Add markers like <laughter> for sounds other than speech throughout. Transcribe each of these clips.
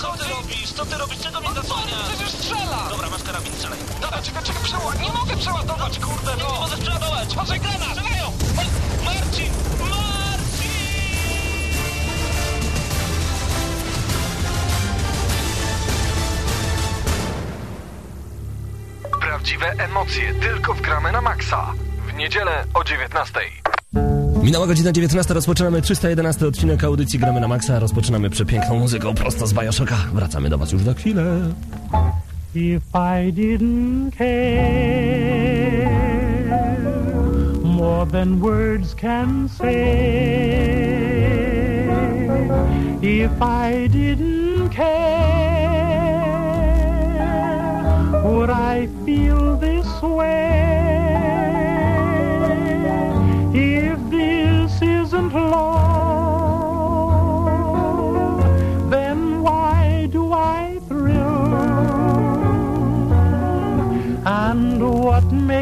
co co ty robisz? Co ty robisz? Czego mnie co, zasłaniasz? przecież strzela! Dobra, masz karabin, strzelaj. Dobra, czekaj, czekaj, przeładować. Nie mogę przeładować, kurde, Nie no! możesz przeładować! Patrzaj, granat! Strzelają! Ma- Marcin! Marcin! Prawdziwe emocje tylko w gramy na maksa. W niedzielę o 19. Minęła godzina 19, rozpoczynamy 311 odcinek audycji Gramy na Maxa. Rozpoczynamy przepiękną muzyką prosto z Bioshocka. Wracamy do Was już za chwilę. If I didn't care more than words can say, if I didn't care, would I feel this way?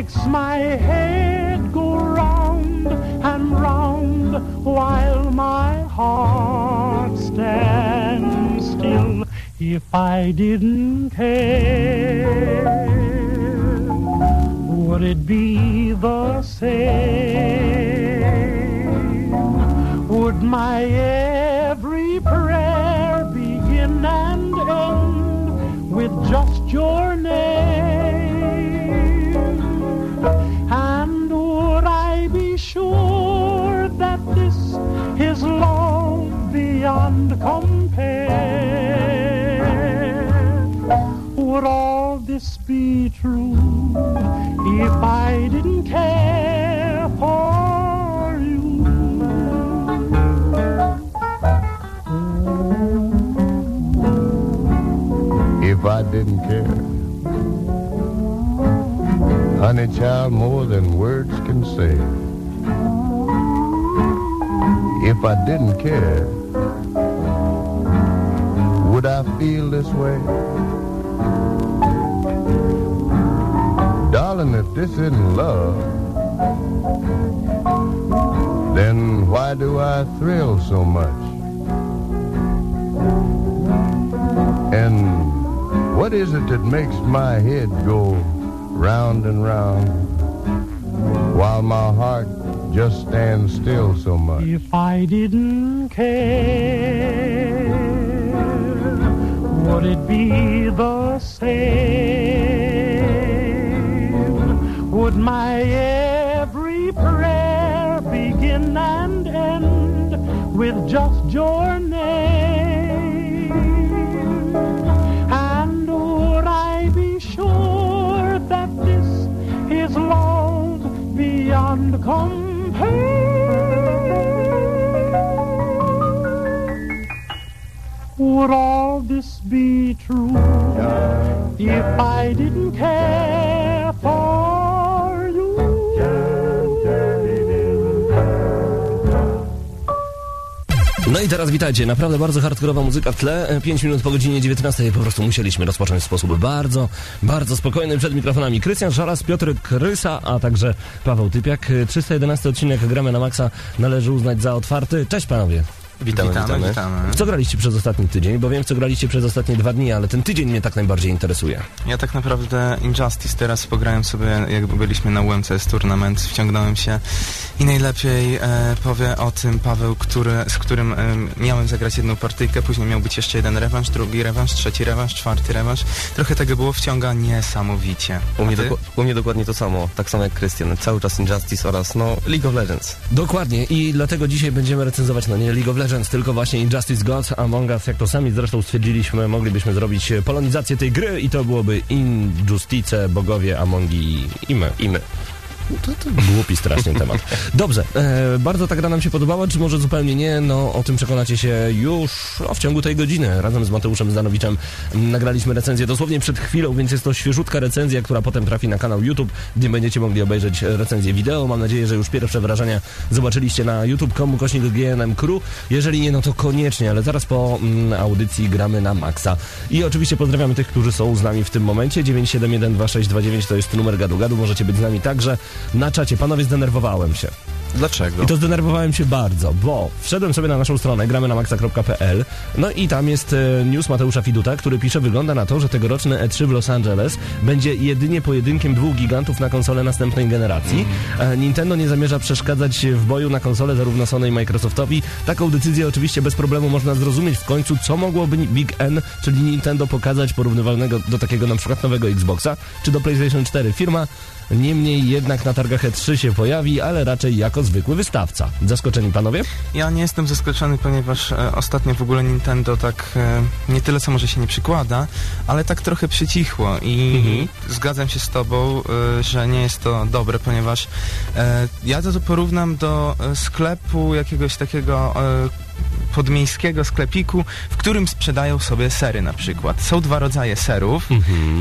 Makes my head go round and round while my heart stands still? If I didn't care, would it be the same? Would my every prayer begin and end with just your be true if I didn't care for you? if I didn't care. Honey child, more than words can say. If I didn't care, would I feel this way? Darling, if this isn't love, then why do I thrill so much? And what is it that makes my head go round and round while my heart just stands still so much? If I didn't care, would it be the same? Would my every prayer begin and end with just your name? And would I be sure that this is love beyond compare? Would all this be true if I didn't care i teraz witajcie, naprawdę bardzo hardkorowa muzyka w tle. 5 minut po godzinie 19 po prostu musieliśmy rozpocząć w sposób bardzo, bardzo spokojny przed mikrofonami. Krystian Szaras, Piotr Krysa, a także Paweł Typiak. 311 odcinek Gramy na Maxa należy uznać za otwarty. Cześć panowie. Witamy, Witamy, witamy. witamy. W co graliście przez ostatni tydzień? Bo wiem, co graliście przez ostatnie dwa dni, ale ten tydzień mnie tak najbardziej interesuje. Ja tak naprawdę Injustice teraz pograłem sobie, jak byliśmy na UMCS Tournament, wciągnąłem się i najlepiej e, powie o tym Paweł, który, z którym e, miałem zagrać jedną partyjkę, później miał być jeszcze jeden rewanż, drugi rewanż, trzeci rewanż, czwarty rewanż. Trochę tego było, wciąga niesamowicie. U mnie, doku- u mnie dokładnie to samo, tak samo jak Krystian. Cały czas Injustice oraz no League of Legends. Dokładnie i dlatego dzisiaj będziemy recenzować no nie League of Legends, tylko właśnie Injustice Gods Among Us, jak to sami zresztą stwierdziliśmy, moglibyśmy zrobić e, polonizację tej gry i to byłoby Injustice, bogowie, Amongi i my. I my. To, to głupi strasznie temat. Dobrze, e, bardzo ta gra nam się podobała, czy może zupełnie nie? No o tym przekonacie się już o, w ciągu tej godziny. Razem z Mateuszem Zdanowiczem nagraliśmy recenzję dosłownie przed chwilą, więc jest to świeżutka recenzja, która potem trafi na kanał YouTube, gdzie będziecie mogli obejrzeć recenzję wideo. Mam nadzieję, że już pierwsze wrażenia zobaczyliście na youtube.com kośnik GNM Crew. Jeżeli nie, no to koniecznie, ale zaraz po mm, audycji gramy na maksa. I oczywiście pozdrawiamy tych, którzy są z nami w tym momencie. 9712629 to jest numer gadu gadu. Możecie być z nami także na czacie. Panowie, zdenerwowałem się. Dlaczego? I to zdenerwowałem się bardzo, bo wszedłem sobie na naszą stronę gramy na maxa.pl no i tam jest e, news Mateusza Fiduta, który pisze, wygląda na to, że tegoroczny E3 w Los Angeles będzie jedynie pojedynkiem dwóch gigantów na konsolę następnej generacji. E, Nintendo nie zamierza przeszkadzać w boju na konsolę zarówno Sony i Microsoftowi. Taką decyzję oczywiście bez problemu można zrozumieć w końcu, co mogłoby Big N, czyli Nintendo pokazać porównywalnego do takiego na przykład nowego Xboxa, czy do PlayStation 4. Firma Niemniej jednak na targach E3 się pojawi, ale raczej jako zwykły wystawca. Zaskoczeni panowie? Ja nie jestem zaskoczony, ponieważ e, ostatnio w ogóle Nintendo tak e, nie tyle co może się nie przykłada, ale tak trochę przycichło i Mhm. zgadzam się z tobą, e, że nie jest to dobre, ponieważ e, ja to porównam do e, sklepu jakiegoś takiego e, podmiejskiego sklepiku, w którym sprzedają sobie sery na przykład. Są dwa rodzaje serów.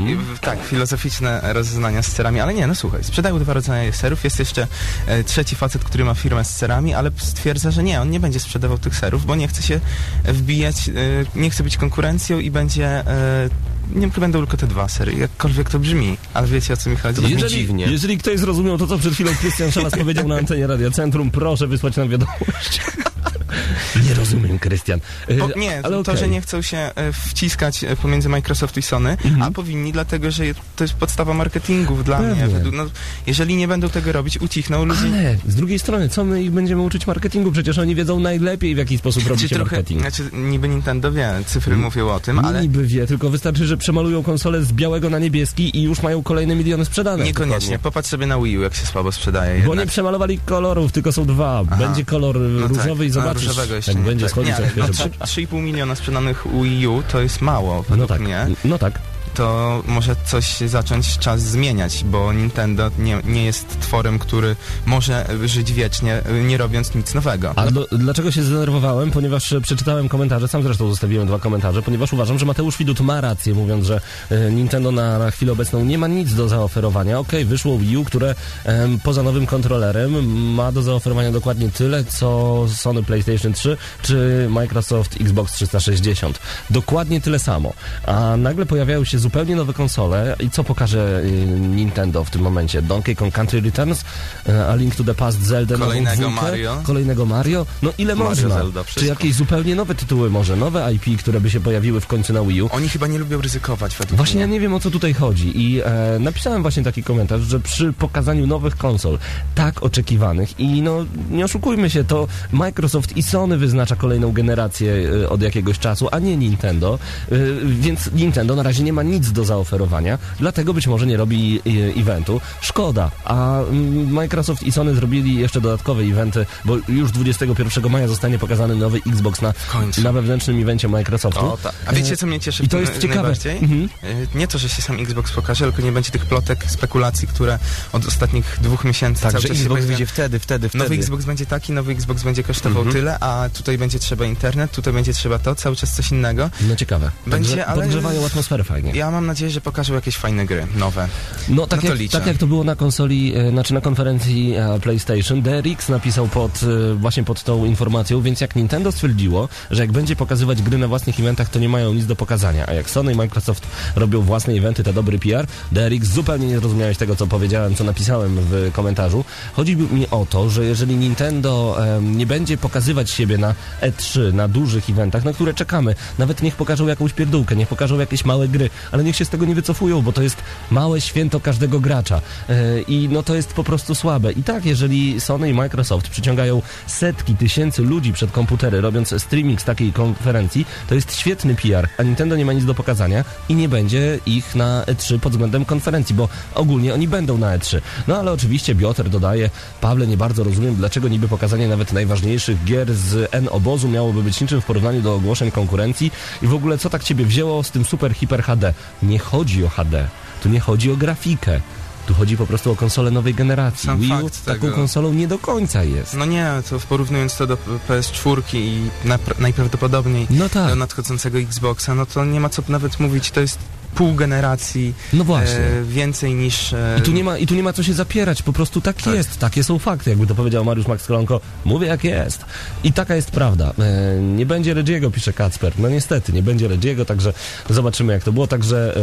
I, w- tak, filozoficzne rozeznania z serami, ale nie, no słuchaj, sprzedają dwa rodzaje serów. Jest jeszcze e, trzeci facet, który ma firmę z serami, ale stwierdza, że nie, on nie będzie sprzedawał tych serów, bo nie chce się wbijać, e, nie chce być konkurencją i będzie. E, nie będą tylko te dwa sery, jakkolwiek to brzmi, ale wiecie o co mi chodzi. brzmi Jeżeli, dziwnie. jeżeli ktoś zrozumiał to, co przed chwilą Krystian Szalas powiedział na antenie Radia Centrum, proszę wysłać nam wiadomość. <laughs> <laughs> Nie rozumiem, Krystian. E, Po, nie, ale to, okej. że nie chcą się e, wciskać e, pomiędzy Microsoft i Sony, a powinni, dlatego że to jest podstawa marketingów dla Pewnie. mnie. No, jeżeli nie będą tego robić, ucichną ludzie. Ale z drugiej strony, co my ich będziemy uczyć marketingu? Przecież oni wiedzą najlepiej, w jaki sposób robi Czy się trochę, marketing. znaczy, niby Nintendo wie, cyfry Mm. mówią o tym, ale Niby wie, tylko wystarczy, że przemalują konsolę z białego na niebieski i już mają kolejne miliony sprzedane. niekoniecznie. Popatrz sobie na Wii U, jak się słabo sprzedaje Bo jednak. nie przemalowali kolorów, tylko są dwa. Aha. Będzie kolor No różowy tak, i a różowego jeszcze jak nie, będzie tak. schodzić nie, jak no, świeże. 3,5 miliona sprzedanych Wii U to jest mało, No według tak, mnie. no tak. To może coś zacząć czas zmieniać, bo Nintendo nie, nie jest tworem, który może żyć wiecznie, nie robiąc nic nowego. A do, dlaczego się zdenerwowałem? Ponieważ e, przeczytałem komentarze, sam zresztą zostawiłem dwa komentarze, ponieważ uważam, że Mateusz Widut ma rację, mówiąc, że e, Nintendo na, na chwilę obecną nie ma nic do zaoferowania. Okej, wyszło Wii U, które em, poza nowym kontrolerem ma do zaoferowania dokładnie tyle, co Sony PlayStation 3 czy Microsoft Xbox 360. Dokładnie tyle samo. A nagle pojawiają się zupełnie nowe konsole i co pokaże y, Nintendo w tym momencie? Donkey Kong Country Returns, e, A Link to the Past, Zelda, Kolejnego dwójkę, Mario. kolejnego Mario. No ile Mario, można? Zelda, Czy jakieś zupełnie nowe tytuły może, nowe IP, które by się pojawiły w końcu na Wii U? Oni chyba nie lubią ryzykować według Właśnie ja mnie. nie wiem o co tutaj chodzi i e, napisałem właśnie taki komentarz, że przy pokazaniu nowych konsol, tak oczekiwanych i no nie oszukujmy się, to Microsoft i Sony wyznacza kolejną generację e, od jakiegoś czasu, a nie Nintendo, e, więc Nintendo na razie nie ma nic do zaoferowania, dlatego być może nie robi e, eventu. Szkoda, a mm, Microsoft i Sony zrobili jeszcze dodatkowe eventy, bo już 21 maja zostanie pokazany nowy Xbox na, na wewnętrznym evencie Microsoftu. O, tak. A wiecie, co mnie cieszy I to jest ciekawe. Mhm. Y, Nie to, że się sam Xbox pokaże, tylko nie będzie tych plotek, spekulacji, które od ostatnich dwóch miesięcy Tak, cały że czas Xbox wyjdzie wtedy, wtedy, wtedy. Nowy Xbox będzie taki, nowy Xbox będzie kosztował Mhm. tyle, a tutaj będzie trzeba internet, tutaj będzie trzeba to, cały czas coś innego. No ciekawe. Będzie, Także ale- Podgrzewają atmosferę fajnie. Ja mam nadzieję, że pokażą jakieś fajne gry, nowe. No tak, no jak, liczę. tak jak to było na konsoli, e, znaczy na konferencji e, PlayStation, DRX napisał pod, e, właśnie pod tą informacją, więc jak Nintendo stwierdziło, że jak będzie pokazywać gry na własnych eventach, to nie mają nic do pokazania, a jak Sony i Microsoft robią własne eventy, to dobry PR, DRX zupełnie nie zrozumiałeś tego, co powiedziałem, co napisałem w komentarzu. Chodzi mi o to, że jeżeli Nintendo em, nie będzie pokazywać siebie na E3, na dużych eventach, na które czekamy, nawet niech pokażą jakąś pierdółkę, niech pokażą jakieś małe gry, ale niech się z tego nie wycofują, bo to jest małe święto każdego gracza E, i no to jest po prostu słabe. I tak, jeżeli Sony i Microsoft przyciągają setki tysięcy ludzi przed komputery, robiąc streaming z takiej konferencji, to jest świetny PR, a Nintendo nie ma nic do pokazania i nie będzie ich na E3 pod względem konferencji, bo ogólnie oni będą na E3. No ale oczywiście Bioter dodaje, Pawle, nie bardzo rozumiem, dlaczego niby pokazanie nawet najważniejszych gier z N obozu miałoby być niczym w porównaniu do ogłoszeń konkurencji i w ogóle co tak ciebie wzięło z tym super hiper HD? Nie chodzi o HD, tu nie chodzi o grafikę. Tu chodzi po prostu o konsolę nowej generacji. Sam Wii U taką tego. konsolą nie do końca jest. No nie, to porównując to do PS4 i najprawdopodobniej No tak. do nadchodzącego Xboxa, no to nie ma co nawet mówić, to jest pół generacji, No właśnie. e, więcej niż... E, I tu, nie ma, I tu nie ma co się zapierać, po prostu tak, Tak. jest, takie są fakty, jakby to powiedział Mariusz Max Kolonko, mówię jak jest. I taka jest prawda. E, nie będzie Regiego, pisze Kacper. No niestety, nie będzie Regiego, także zobaczymy jak to było. Także e,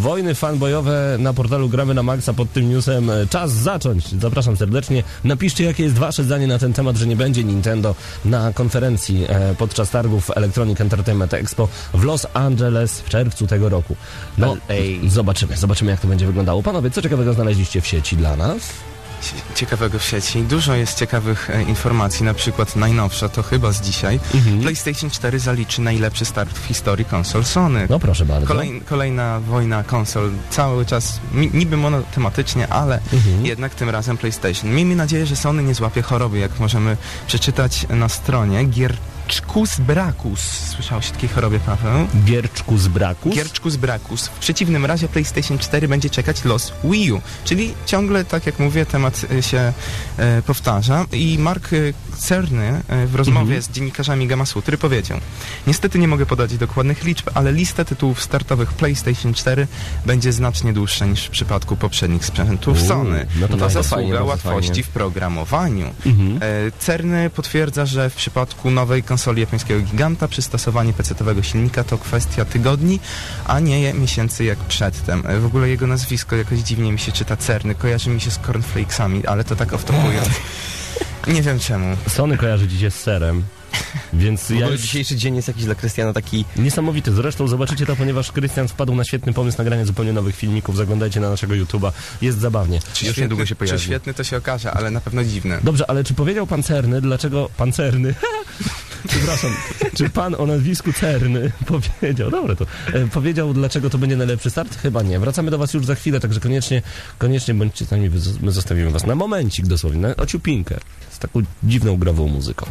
wojny fanboyowe na portalu Gramy na Maxa pod tym newsem. E, czas zacząć. Zapraszam serdecznie. Napiszcie jakie jest wasze zdanie na ten temat, że nie będzie Nintendo na konferencji e, podczas targów Electronic Entertainment Expo w Los Angeles w czerwcu tego roku. No, LA. zobaczymy, zobaczymy jak to będzie wyglądało. Panowie, co ciekawego znaleźliście w sieci dla nas? cie- ciekawego w sieci. Dużo jest ciekawych e, informacji, na przykład najnowsza, to chyba z dzisiaj. Mhm. PlayStation 4 zaliczy najlepszy start w historii konsol Sony. No proszę bardzo. Kolej, kolejna wojna konsol, cały czas mi, niby monotematycznie, ale Mhm. jednak tym razem PlayStation. Miejmy nadzieję, że Sony nie złapie choroby, jak możemy przeczytać na stronie. Gierczkus Brakus. Słyszałeś o takiej chorobie, Paweł? Gierczkus Brakus. W przeciwnym razie PlayStation 4 będzie czekać los Wii U. Czyli ciągle, tak jak mówię, temat y, się e, powtarza. I Mark y, Cerny e, w rozmowie Mhm. z dziennikarzami Gamma Sutry powiedział Niestety nie mogę podać dokładnych liczb, ale lista tytułów startowych PlayStation 4 będzie znacznie dłuższa niż w przypadku poprzednich sprzętów Uuu, Sony. no to to zasługa fajnie, łatwości w programowaniu. Mhm. E, Cerny potwierdza, że w przypadku nowej konsoli japońskiego giganta przystosowanie PC-owego silnika to kwestia tygodni, a nie miesięcy jak przedtem. E, W ogóle jego nazwisko jakoś dziwnie mi się czyta Cerny, kojarzy mi się z cornflakesami, ale to tak off-topując. Nie wiem czemu. Sony kojarzy się z serem. Więc ja już dzisiejszy dzień jest jakiś dla Krystiana taki... niesamowity. Zresztą zobaczycie to, ponieważ Krystian wpadł na świetny pomysł nagrania zupełnie nowych filmików. Zaglądajcie na naszego YouTube'a. Jest zabawnie. Czy Już niedługo się pojawi. Czy świetny to się okaże, ale na pewno dziwny. Dobrze, ale czy powiedział pan Cerny, dlaczego pan Cerny? <laughs> Przepraszam, czy pan o nazwisku Cerny powiedział, dobre to, e, powiedział dlaczego to będzie najlepszy start? Chyba nie. Wracamy do was już za chwilę, także koniecznie, koniecznie bądźcie z nami, my zostawimy was na momencik dosłownie, na ociupinkę, z taką dziwną grową muzyką.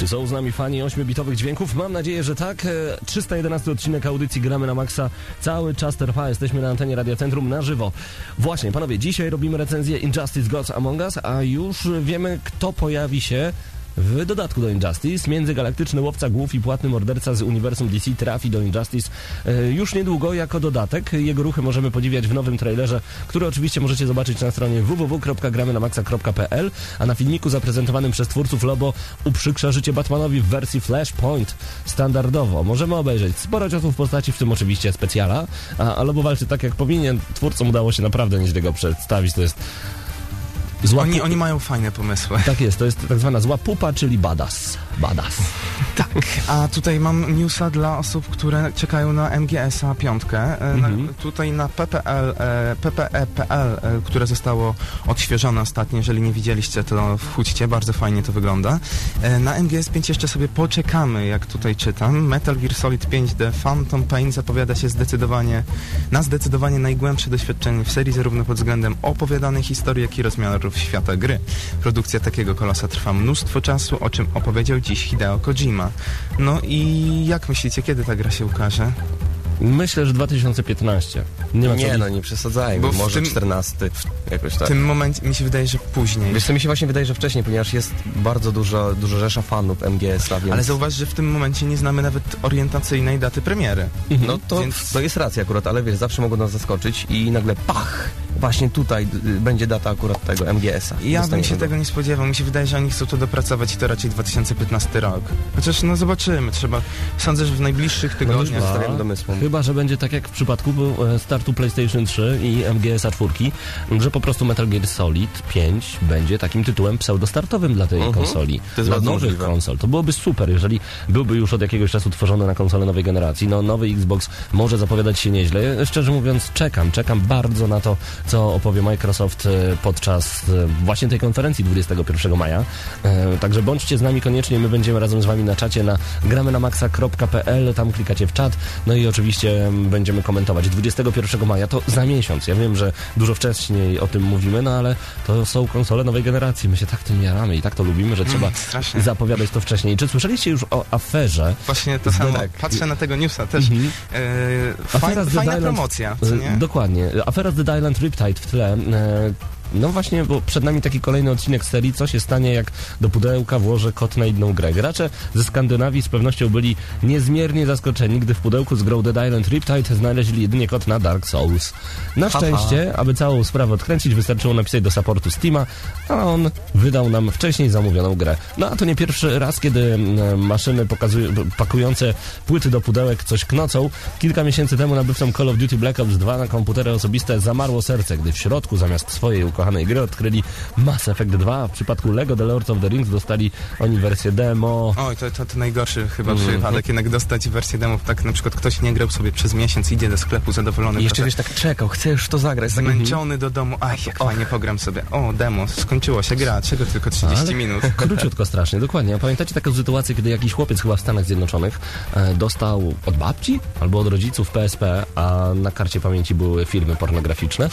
Czy są z nami fani 8-bitowych dźwięków? Mam nadzieję, że tak. E, 311 odcinek audycji Gramy na Maxa cały czas trwa. Jesteśmy na antenie Radio Centrum na żywo. Właśnie, panowie, dzisiaj robimy recenzję Injustice Gods Among Us, a już wiemy, kto pojawi się w dodatku do Injustice. Międzygalaktyczny łowca głów i płatny morderca z uniwersum DC trafi do Injustice e, już niedługo jako dodatek. Jego ruchy możemy podziwiać w nowym trailerze, który oczywiście możecie zobaczyć na stronie www.gramynamaxa.pl, a na filmiku zaprezentowanym przez twórców Lobo uprzykrza życie Batmanowi w wersji Flashpoint standardowo. Możemy obejrzeć sporo ciosów w postaci, w tym oczywiście specjala, a, Lobo walczy tak jak powinien. Twórcom udało się naprawdę nieźle go przedstawić. To jest zła Oni, oni mają fajne pomysły. Tak jest, to jest tak zwana zła pupa, czyli badass. Badass. Tak, a tutaj mam newsa dla osób, które czekają na MGS-a piątkę. E, Mhm. Na, tutaj na PPL, e, PPE.pl, e, które zostało odświeżone ostatnio, jeżeli nie widzieliście, to wchódźcie, bardzo fajnie to wygląda. E, na MGS 5 jeszcze sobie poczekamy, jak tutaj czytam. Metal Gear Solid 5D Phantom Pain zapowiada się zdecydowanie, na zdecydowanie najgłębsze doświadczenie w serii, zarówno pod względem opowiadanej historii, jak i rozmiarów świata gry. Produkcja takiego kolosa trwa mnóstwo czasu, o czym opowiedział dziś Hideo Kojima. No i jak myślicie, kiedy ta gra się ukaże? Myślę, że 2015. Nie ma co Nie liczyć. no, nie przesadzajmy, Bo w może tym- 14, jakoś W tak. tym momencie mi się wydaje, że później. Wiesz co, mi się właśnie wydaje, że wcześniej, ponieważ jest bardzo dużo, dużo rzesza fanów MGS-a, więc... Ale zauważ, że w tym momencie nie znamy nawet orientacyjnej daty premiery. No to, Więc- to jest racja akurat, ale wiesz, zawsze mogą nas zaskoczyć i nagle pach, właśnie tutaj y, będzie data akurat tego MGS-a. Ja bym się go. tego nie spodziewał. Mi się wydaje, że oni chcą to dopracować i to raczej 2015 rok. Chociaż no zobaczymy, trzeba. Sądzę, że w najbliższych tygodniach. chyba. Zostawiam domysłom. Chyba, że będzie tak jak w przypadku e, startu PlayStation 3 i MGS-a 4, że po prostu Metal Gear Solid 5 będzie takim tytułem pseudostartowym dla tej Mhm. konsoli. To jest dla nowych możliwe. konsol. To byłoby super, jeżeli byłby już od jakiegoś czasu tworzony na konsolę nowej generacji. No, nowy Xbox może zapowiadać się nieźle. Szczerze mówiąc, czekam, czekam bardzo na to, co opowie Microsoft e, podczas e, właśnie tej konferencji 21 maja. Także bądźcie z nami koniecznie, my będziemy razem z wami na czacie na gramy na maxa.pl, tam klikacie w czat, no i oczywiście m, będziemy komentować. 21 maja to za miesiąc. Ja wiem, że dużo wcześniej o tym mówimy, no ale to są konsole nowej generacji. My się tak tym jaramy i tak to lubimy, że trzeba Mm, zapowiadać to wcześniej. Czy słyszeliście już o aferze? Właśnie to samo. Tak. Patrzę na tego newsa też. E, z faj, Dead fajna Island- promocja, E, nie? Dokładnie. Afera z Dead Island Riptide w tle. E, No właśnie, bo przed nami taki kolejny odcinek serii, co się stanie, jak do pudełka włożę kot na inną grę. Gracze ze Skandynawii z pewnością byli niezmiernie zaskoczeni, gdy w pudełku z grą Dead Island Riptide znaleźli jedynie kot na Dark Souls. Na szczęście, aby całą sprawę odkręcić, wystarczyło napisać do supportu Steama, a on wydał nam wcześniej zamówioną grę. No a to nie pierwszy raz, kiedy mm, maszyny pakujące płyty do pudełek coś knocą. Kilka miesięcy temu nabywcom Call of Duty Black Ops 2 na komputery osobiste zamarło serce, gdy w środku zamiast swojej ukochanej gry odkryli Mass Effect 2. W przypadku Lego The Lords of the Rings dostali oni wersję demo. Oj, to, to, to najgorszy chyba Mhm. przypadek, jednak dostać wersję demów, tak na przykład ktoś nie grał sobie przez miesiąc, idzie do sklepu zadowolony, I jeszcze prawda? wiesz, tak czekał, chcę już to zagrać. Tak, zmęczony do domu, aj, jak fajnie pogram sobie. O, demo, skończyło się gra, czego tylko 30 Ale minut. <laughs> Króciutko strasznie, dokładnie. A pamiętacie taką sytuację, kiedy jakiś chłopiec chyba w Stanach Zjednoczonych e, dostał od babci albo od rodziców PSP, a na karcie pamięci były filmy pornograficzne?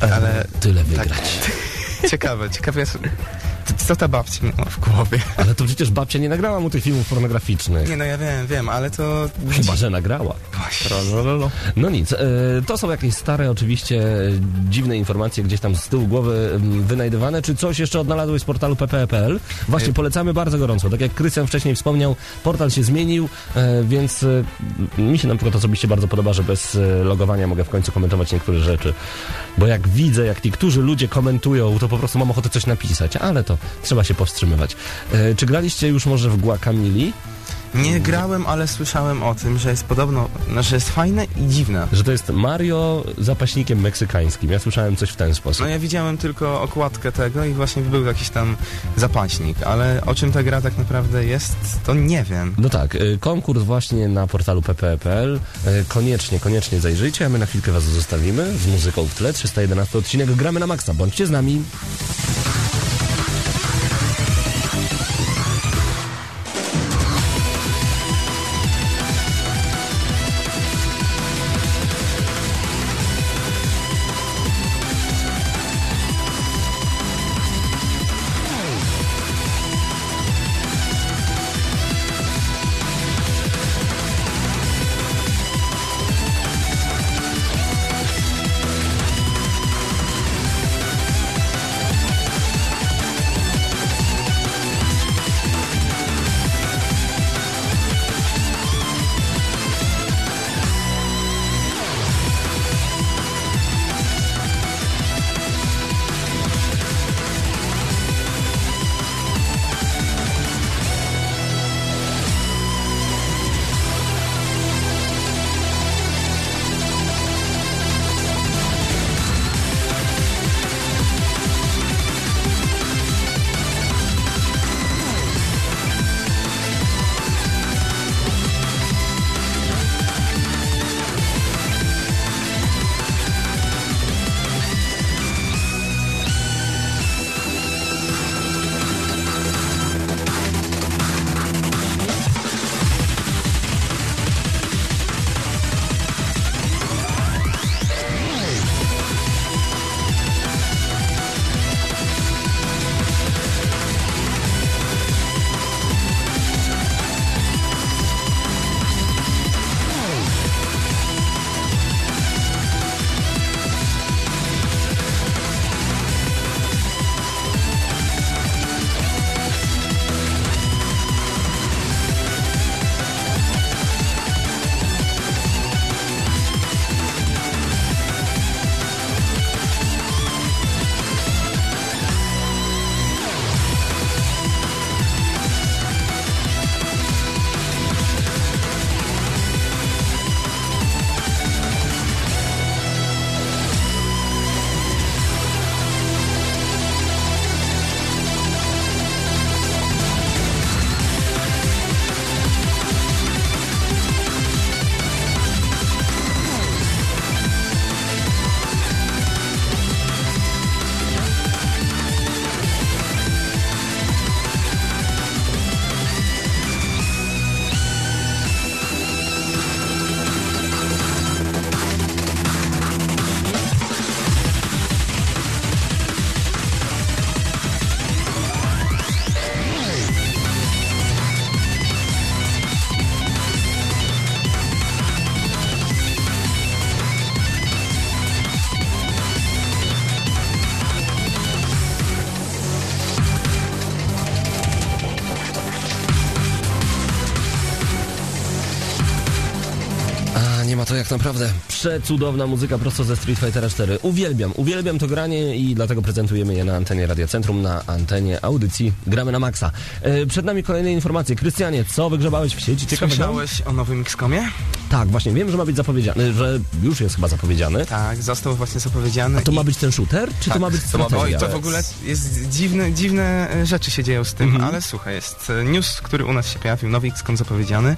Ale Tyle tak, wygrać. <laughs> ciekawe, ciekawe jest, co ta babcia miała w głowie. Ale to przecież babcia nie nagrała mu tych filmów pornograficznych. Nie no, ja wiem, wiem, ale to... Chyba, że nagrała. No nic, e, to są jakieś stare, oczywiście e, dziwne informacje gdzieś tam z tyłu głowy wynajdywane. Czy coś jeszcze odnalazłeś z portalu pp.pl? Właśnie polecamy bardzo gorąco. Tak jak Krystian wcześniej wspomniał, portal się zmienił, e, więc e, mi się na przykład osobiście bardzo podoba, że bez e, logowania mogę w końcu komentować niektóre rzeczy. Bo jak widzę, jak niektórzy ludzie komentują, to po prostu mam ochotę coś napisać, ale to trzeba się powstrzymywać. E, Czy graliście już może w Guacamili? Nie grałem, ale słyszałem o tym, że jest podobno, no, że jest fajne i dziwne. Że to jest Mario zapaśnikiem meksykańskim. Ja słyszałem coś w ten sposób. No ja widziałem tylko okładkę tego i właśnie był jakiś tam zapaśnik, ale o czym ta gra tak naprawdę jest, to nie wiem. No tak, y, konkurs właśnie na portalu pp.pl. Y, Koniecznie, koniecznie zajrzyjcie, a my na chwilkę was zostawimy z muzyką w tle. 311 odcinek Gramy na Maxa. Bądźcie z nami. To jak naprawdę przecudowna muzyka prosto ze Street Fightera 4. Uwielbiam, uwielbiam to granie i dlatego prezentujemy je na antenie Radia Centrum, na antenie audycji Gramy na Maxa. E, przed nami kolejne informacje. Krystianie, co wygrzebałeś w sieci ciekawego? Słyszałeś o nowym XCOMie? Tak, właśnie, wiem, że ma być zapowiedziany, że już jest chyba zapowiedziany. Tak, został właśnie zapowiedziany. A to i- ma być ten shooter, czy to Tak, ma być to ma być- to w ogóle jest dziwne, dziwne e, rzeczy się dzieją z tym, Mhm. ale słuchaj, jest e, news, który u nas się pojawił, nowy XCOM zapowiedziany.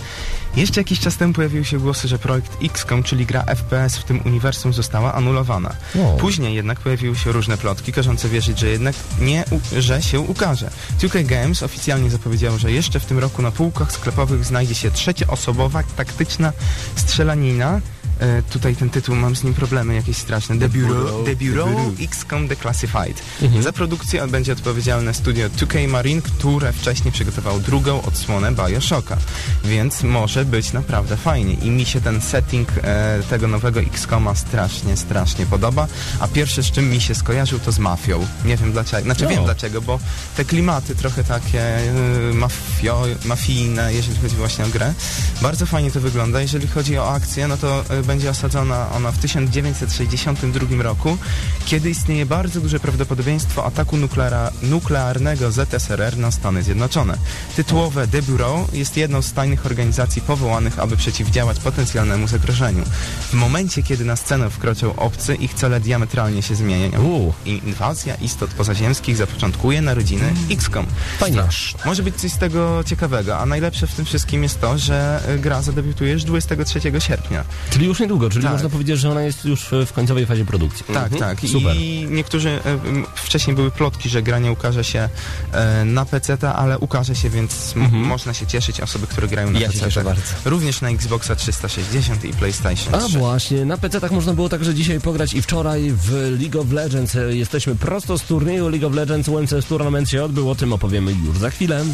Jeszcze jakiś czas temu pojawiły się głosy, że projekt XCOM, czyli gra FPS w tym uniwersum została anulowana. O. Później jednak pojawiły się różne plotki, każące wierzyć, że jednak nie, że się ukaże. 2K Games oficjalnie zapowiedziało, że jeszcze w tym roku na półkach sklepowych znajdzie się trzecioosobowa, taktyczna strzelanina. E, tutaj ten tytuł, mam z nim problemy jakieś straszne. The Bureau, The Bureau XCOM Declassified. Za produkcję będzie odpowiedzialne studio 2K Marine, które wcześniej przygotowało drugą odsłonę Bioshocka. Więc może być naprawdę fajnie. I mi się ten setting e, tego nowego XCOMa strasznie, strasznie podoba. A pierwsze, z czym mi się skojarzył, to z mafią. Nie wiem dlaczego. Znaczy No. wiem dlaczego, bo te klimaty trochę takie e, mafio, mafijne, jeżeli chodzi właśnie o grę. Bardzo fajnie to wygląda. Jeżeli chodzi o akcję, no to e, będzie osadzona ona w 1962 roku, kiedy istnieje bardzo duże prawdopodobieństwo ataku nukleara, nuklearnego ZSRR na Stany Zjednoczone. Tytułowe The Bureau jest jedną z tajnych organizacji powołanych, aby przeciwdziałać potencjalnemu zagrożeniu. W momencie, kiedy na scenę wkroczą obcy, ich cele diametralnie się zmieniają. I inwazja istot pozaziemskich zapoczątkuje narodziny XCOM. Fajnie. Może być coś z tego ciekawego, a najlepsze w tym wszystkim jest to, że y, gra zadebiutuje już 23 sierpnia. Czyli już niedługo, czyli Tak. można powiedzieć, że ona jest już w końcowej fazie produkcji. Tak, tak. Super. I niektórzy, m, wcześniej były plotki, że gra nie ukaże się e, na PC, ale ukaże się, więc m- można się cieszyć osoby, które grają na Ja się PC. cieszę bardzo. Również na Xboxa 360 i PlayStation A 3. właśnie, na PC tak można było także dzisiaj pograć i wczoraj w League of Legends. E, Jesteśmy prosto z turnieju League of Legends. UMCS Tournament się odbył, o tym opowiemy już za chwilę.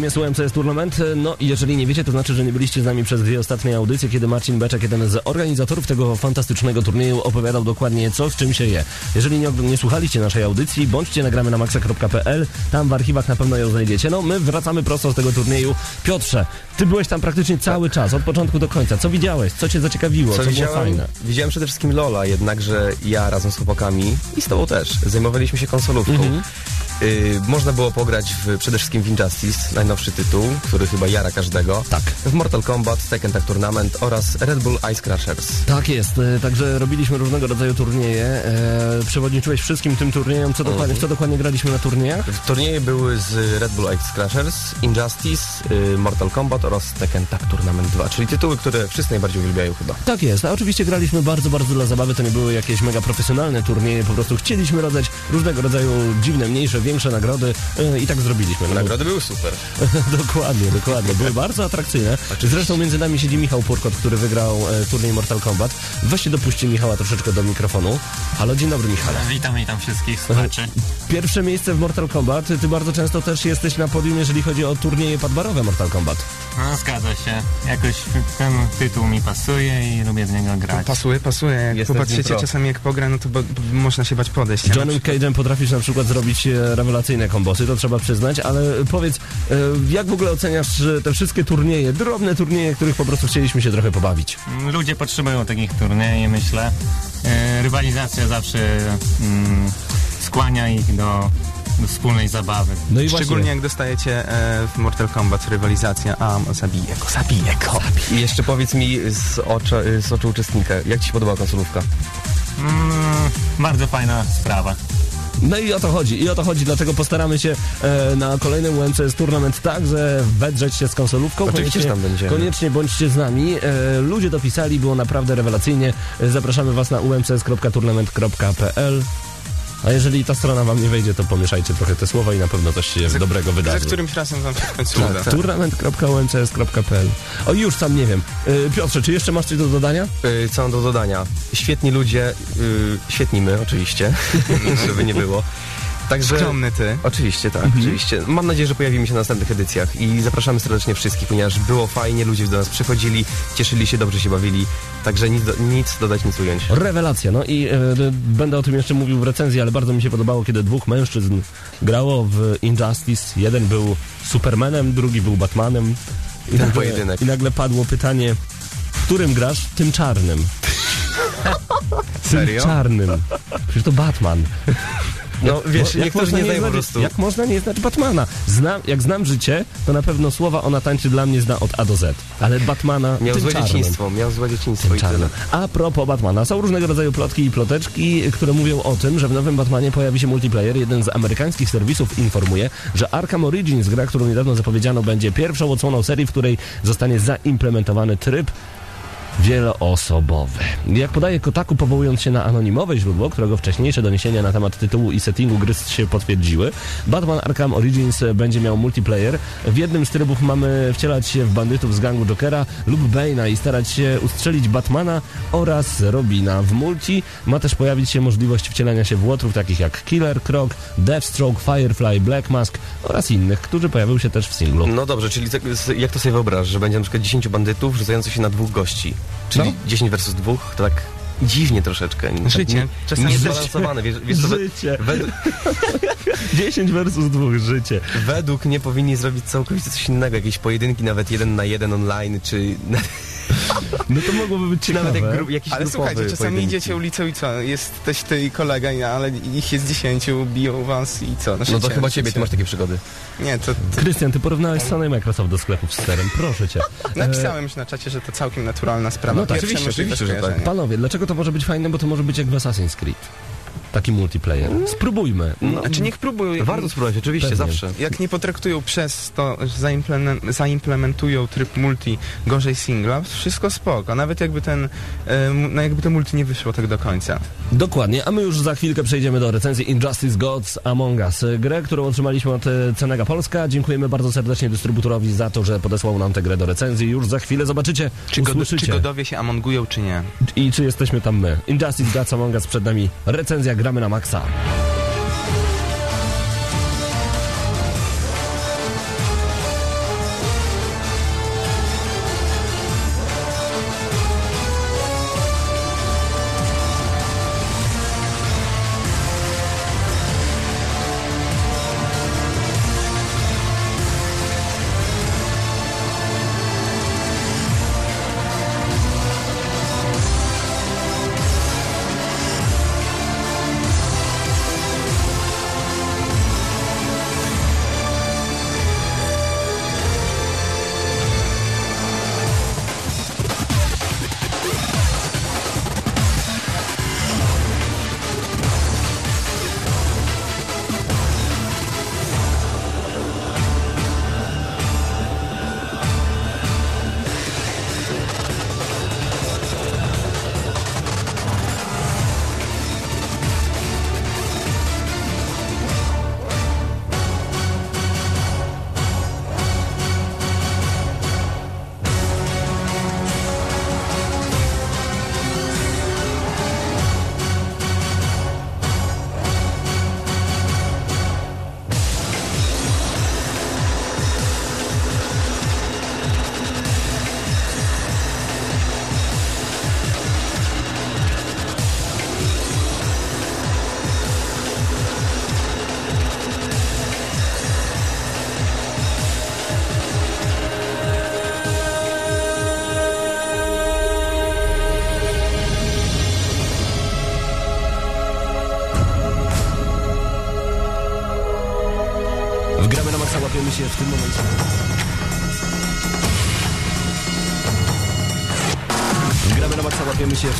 Czym jest UMCS Tournament? No i jeżeli nie wiecie, to znaczy, że nie byliście z nami przez dwie ostatnie audycje, kiedy Marcin Beczek, jeden z organizatorów tego fantastycznego turnieju, opowiadał dokładnie co z czym się je. Jeżeli nie, nie słuchaliście naszej audycji, bądźcie nagramy na maxa.pl, tam w archiwach na pewno ją znajdziecie. No my wracamy prosto z tego turnieju. Piotrze, ty byłeś tam praktycznie cały czas, od początku do końca. Co widziałeś? Co cię zaciekawiło? Co, Co było fajne? Widziałem przede wszystkim Lola, jednakże ja razem z chłopakami i z tobą też zajmowaliśmy się konsolówką. Mhm. Y, można było pograć w, przede wszystkim w Injustice, najnowszy tytuł, który chyba jara każdego. Tak. W Mortal Kombat, Tekken Tag Tournament oraz Red Bull Ice Crashers. Tak jest, e, także robiliśmy różnego rodzaju turnieje. E, przewodniczyłeś wszystkim tym turniejom. Co dokładnie, w co dokładnie graliśmy na turniejach? W turnieje były z Red Bull Ice Crashers, Injustice, y, Mortal Kombat oraz Tekken Tag Tournament 2, czyli tytuły, które wszyscy najbardziej uwielbiają chyba. Tak jest, a oczywiście graliśmy bardzo, bardzo dla zabawy, to nie były jakieś mega profesjonalne turnieje, po prostu chcieliśmy rozdać różnego rodzaju dziwne, mniejsze, większe nagrody e, i tak zrobiliśmy. No, Nagrody były super. <laughs> dokładnie, dokładnie, były bardzo atrakcyjne. Zresztą między nami siedzi Michał Purkot, który wygrał e, turniej Mortal Kombat. Weźcie dopuśćcie Michała troszeczkę do mikrofonu. Halo, dzień dobry Michale. Witam, witam wszystkich słuchaczy. <laughs> Pierwsze miejsce w Mortal Kombat, ty bardzo często też jesteś na podium, jeżeli chodzi o turnieje padbarowe Mortal Kombat. No zgadza się. Jakoś ten tytuł mi pasuje i lubię z niego grać. Pasuje, pasuje. Jak Jestem popatrzycie czasami jak pogra, no to bo, bo można się bać podejść. Johnem Cage'em potrafisz na przykład zrobić e, rewelacyjne kombosy, to trzeba przyznać, ale powiedz, e, jak w ogóle oceniasz te wszystkie turnieje, drobne turnieje, których po prostu chcieliśmy się trochę pobawić? Ludzie potrzebują takich turniejów, myślę. E, rywalizacja zawsze mm, skłania ich do, do wspólnej zabawy. No i Szczególnie właśnie, jak dostajecie e, w Mortal Kombat rywalizacja, a zabiję go, zabiję go. I jeszcze powiedz mi z, oczu, z oczu uczestnika, jak ci się podobała konsolówka? Mm, bardzo fajna sprawa. No i o to chodzi, i o to chodzi, dlatego postaramy się e, na kolejnym UMCS Tournament także wedrzeć się z konsolówką. Oczywiście, Koniecznie- że tam będziemy. Koniecznie bądźcie z nami. E, ludzie dopisali, było naprawdę rewelacyjnie. E, zapraszamy was na umcs.tournament.pl a jeżeli ta strona wam nie wejdzie, to pomieszajcie trochę te słowa i na pewno coś się Za- dobrego Za wydarzy. którymś razem wam się w końcu Tak, uda. tak. Tournament.umcs.pl O już sam nie wiem. E, Piotrze, czy jeszcze masz coś do dodania? Yy, co mam do dodania? Świetni ludzie, yy, świetni my oczywiście, <laughs> żeby nie było. Także... Skromny ty. Oczywiście, tak, oczywiście. Mam nadzieję, że pojawimy się na następnych edycjach i zapraszamy serdecznie wszystkich, ponieważ było fajnie, ludzie do nas przychodzili, cieszyli się, dobrze się bawili, także nic, do, nic dodać, nic ująć. Rewelacja, no i e, będę o tym jeszcze mówił w recenzji, ale bardzo mi się podobało, kiedy dwóch mężczyzn grało w Injustice. Jeden był Supermanem, drugi był Batmanem. I Ten pojedynek. I nagle padło pytanie, w którym grasz? Tym czarnym. <laughs> Tym Serio? czarnym. Przecież to Batman. No wiesz, jak niektórzy można nie znają po znać, prostu. Jak można nie znać Batmana? Znam, jak znam życie, to na pewno słowa ona tańczy dla mnie zna od A do Z. Ale Batmana Miał złe czarnym. dzieciństwo, miał złe dzieciństwo. A propos Batmana, są różnego rodzaju plotki i ploteczki, które mówią o tym, że w nowym Batmanie pojawi się multiplayer. Jeden z amerykańskich serwisów informuje, że Arkham Origins, gra, którą niedawno zapowiedziano, będzie pierwszą odsłoną serii, w której zostanie zaimplementowany tryb wieloosobowy. Jak podaje Kotaku, powołując się na anonimowe źródło, którego wcześniejsze doniesienia na temat tytułu i settingu gry się potwierdziły, Batman Arkham Origins będzie miał multiplayer. W jednym z trybów mamy wcielać się w bandytów z gangu Jokera lub Bane'a i starać się ustrzelić Batmana oraz Robina. W multi ma też pojawić się możliwość wcielania się w łotrów takich jak Killer Croc, Deathstroke, Firefly, Black Mask oraz innych, którzy pojawią się też w singlu. No dobrze, czyli jak to sobie wyobrażasz, że będzie na przykład 10 bandytów rzucających się na dwóch gości? Czyli No. 10 versus 2, to tak dziwnie troszeczkę. Tak Życie. Nie, Czasami niezbalansowane, wiesz, wiesz co, we- Życie. według, <laughs> 10 versus 2 życie. według mnie powinni zrobić całkowicie coś innego, jakieś pojedynki nawet jeden na jeden online, czy <laughs> No to mogłoby być Czy ciekawe. nawet jak gru, jakiś Ale słuchajcie, czasami pojedynki. idziecie ulicą i co? Jest też ty i kolega, ale ich jest dziesięciu, biją was i co? No to życie, chyba ciebie, ty masz takie przygody. Nie, to, to Krystian, ty porównałeś Sony Microsoft do sklepów z sterem, proszę cię. napisałem już na czacie, że to całkiem naturalna sprawa. No tak, oczywiście, oczywiście, że tak. Panowie, dlaczego to może być fajne? Bo to może być jak w Assassin's Creed. Taki multiplayer. Spróbujmy. No, Znaczy niech próbują. Warto spróbować, oczywiście, Pewnie. zawsze. Jak nie potraktują przez to, zaimplementują tryb multi gorzej singla, wszystko spoko. Nawet jakby ten, no jakby to multi nie wyszło tak do końca. Dokładnie, a my już za chwilkę przejdziemy do recenzji Injustice Gods Among Us. Grę, którą otrzymaliśmy od e, Cenega Polska. Dziękujemy bardzo serdecznie dystrybutorowi za to, że podesłał nam tę grę do recenzji. Już za chwilę zobaczycie, Czy, god- usłyszycie czy godowie się amongują, czy nie? i czy jesteśmy tam my. Injustice Gods Among Us przed nami. Recenzja gramy na maksa.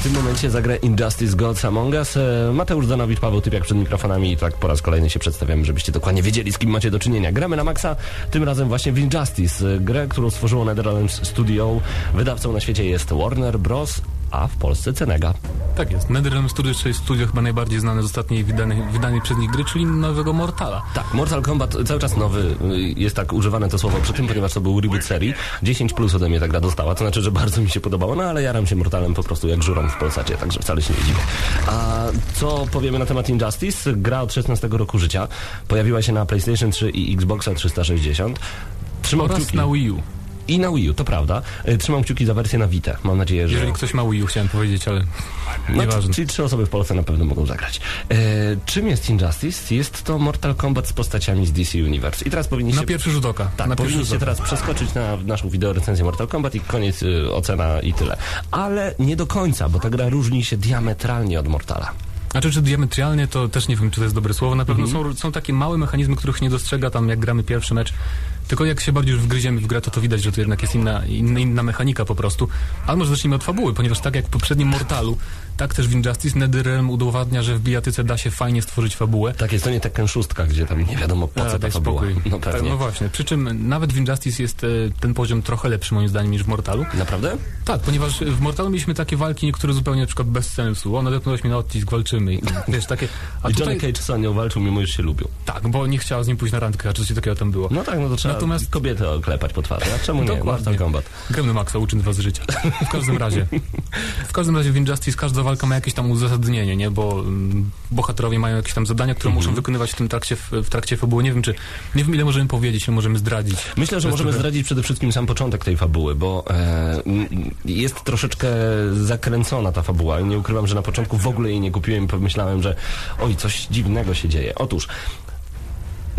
W tym momencie za grę Injustice Gods Among Us. E, Mateusz Danowicz, Paweł Typiak przed mikrofonami i tak po raz kolejny się przedstawiamy, żebyście dokładnie wiedzieli, z kim macie do czynienia. Gramy na maksa, tym razem właśnie w Injustice, e, grę, którą stworzyło Netherlands Studio. Wydawcą na świecie jest Warner Bros., a w Polsce Cenega. Tak jest. NetherRealm Studios, czyli studio chyba najbardziej znane z ostatniej wydanej, wydanej przez nich gry, czyli nowego Mortala. Tak, Mortal Kombat cały czas nowy, y, jest tak używane to słowo przy tym, ponieważ to był reboot serii. 10 plus ode mnie ta gra dostała, to znaczy, że bardzo mi się podobało, no ale jaram się Mortalem po prostu jak żuram w Polsacie, także wcale się nie dziwię. A co powiemy na temat Injustice? Gra od 16 roku życia, pojawiła się na PlayStation 3 i Xboxa 360. Trzymam Oraz kciuki. na Wii U. I na Wii U, to prawda. Y, Trzymam kciuki za wersję na Vita. Mam nadzieję, że... Jeżeli ktoś ma Wii U, chciałem powiedzieć, ale No, nieważne. czyli trzy osoby w Polsce na pewno mogą zagrać. E, czym jest Injustice? Jest to Mortal Kombat z postaciami z DC Universe. I teraz powinniście... Na pierwszy rzut oka. Tak, na powinniście teraz przeskoczyć na naszą wideorecenzję Mortal Kombat i koniec y, ocena i tyle. Ale nie do końca, bo ta gra różni się diametralnie od Mortala. Znaczy, czy diametralnie, to też nie wiem, czy to jest dobre słowo. Na pewno Mhm. są, są takie małe mechanizmy, których nie dostrzega tam, jak gramy pierwszy mecz. Tylko jak się bardziej już wgryziemy w grę, to to widać, że to jednak jest inna, inna, inna mechanika po prostu. Ale może zacznijmy od fabuły, ponieważ tak jak w poprzednim Mortalu, tak też w Injustice NetherRealm udowadnia, że w bijatyce da się fajnie stworzyć fabułę. Tak jest, to nie Tekken 6, gdzie tam nie wiadomo po co A, ta fabuła. spokój. No Tak, no właśnie. Przy czym nawet w Injustice jest e, ten poziom trochę lepszy moim zdaniem niż w Mortalu. Naprawdę? Tak, ponieważ w Mortalu mieliśmy takie walki niektóre zupełnie na przykład bez sensu. O, nadepnąłeś mnie na odcisk, walczymy. I, <laughs> wiesz, takie... A I tutaj... Johnny Cage z Sonią walczył, mimo że się lubią. Tak, bo nie chciała z nim pójść na randkę, a czy coś takiego tam było. No tak, no to trzeba Natomiast- kobietę oklepać po twarzy. A czemu nie? Dokładnie. Kombat. Gramy na maksa, uczy was życia. W każdym razie. W każdym razie w Injustice każda walka ma jakieś tam uzasadnienie, nie? Bo mm, bohaterowie mają jakieś tam zadania, które Mhm. muszą wykonywać w tym trakcie, w, w trakcie fabuły. Nie wiem, czy... Nie wiem, ile możemy powiedzieć, ile możemy zdradzić. Myślę, że możemy zdradzić przede wszystkim sam początek tej fabuły, bo e, m, jest troszeczkę zakręcona ta fabuła. Nie ukrywam, że na początku w ogóle jej nie kupiłem i pomyślałem, że oj, coś dziwnego się dzieje. Otóż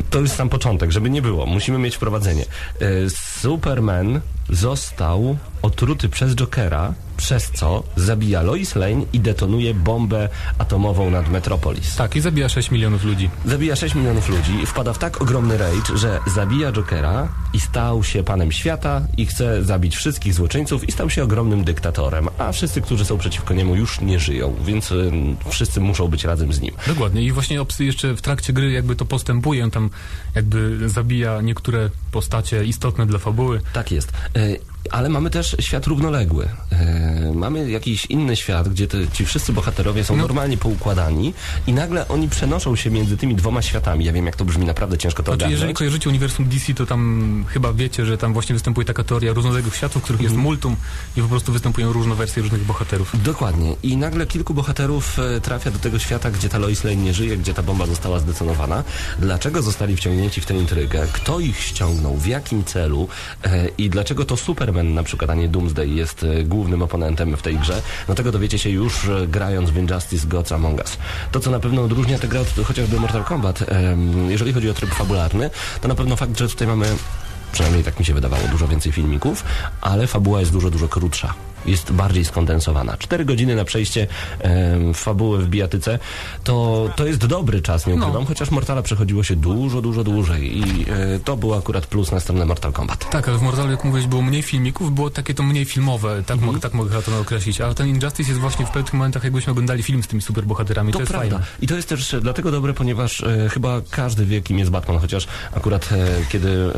to jest sam początek, żeby nie było. Musimy mieć wprowadzenie. E, Superman został otruty przez Jokera, przez co zabija Lois Lane i detonuje bombę atomową nad Metropolis. Tak, i zabija 6 milionów ludzi. Zabija 6 milionów ludzi, wpada w tak ogromny rage, że zabija Jokera i stał się panem świata i chce zabić wszystkich złoczyńców i stał się ogromnym dyktatorem, a wszyscy, którzy są przeciwko niemu już nie żyją, więc y, wszyscy muszą być razem z nim. Dokładnie. I właśnie Opsy jeszcze w trakcie gry jakby to postępuje, on tam jakby zabija niektóre postacie istotne dla fabuły. Tak jest. uh, Ale mamy też świat równoległy. Y, Mamy jakiś inny świat, gdzie te, ci wszyscy bohaterowie są No. normalnie poukładani i nagle oni przenoszą się między tymi dwoma światami. Ja wiem, jak to brzmi, naprawdę ciężko to Znaczy, jeżeli ogarnąć. kojarzycie uniwersum DC, to tam chyba wiecie, że tam właśnie występuje taka teoria równoległych światów, w których jest multum i po prostu występują różne wersje różnych bohaterów. Dokładnie. I nagle kilku bohaterów e, trafia do tego świata, gdzie ta Lois Lane nie żyje, gdzie ta bomba została zdetonowana. Dlaczego zostali wciągnięci w tę intrygę? Kto ich ściągnął? W jakim celu? E, I dlaczego to Superman na przykład, a nie Doomsday jest e, głównym oponentem w tej grze? No tego dowiecie się już e, grając w Injustice Gods Among Us. To, co na pewno odróżnia tę grę od chociażby Mortal Kombat, jeżeli chodzi o tryb fabularny, to na pewno fakt, że tutaj mamy przynajmniej tak mi się wydawało, dużo więcej filmików, ale fabuła jest dużo, dużo krótsza. Jest bardziej skondensowana. Cztery godziny na przejście em, fabuły w bijatyce to, to jest dobry czas, nie ukrywam, No. chociaż Mortala przechodziło się dużo, dużo dłużej i e, to był akurat plus na stronę Mortal Kombat. Tak, ale w Mortalu, jak mówiłeś, było mniej filmików, było takie to mniej filmowe, tak, Mhm. mogę, tak mogę to określić, ale ten Injustice jest właśnie w pewnych momentach, jakbyśmy oglądali film z tymi superbohaterami, to, To jest prawda. fajne. I to jest też dlatego dobre, ponieważ e, chyba każdy wie, kim jest Batman, chociaż akurat e, kiedy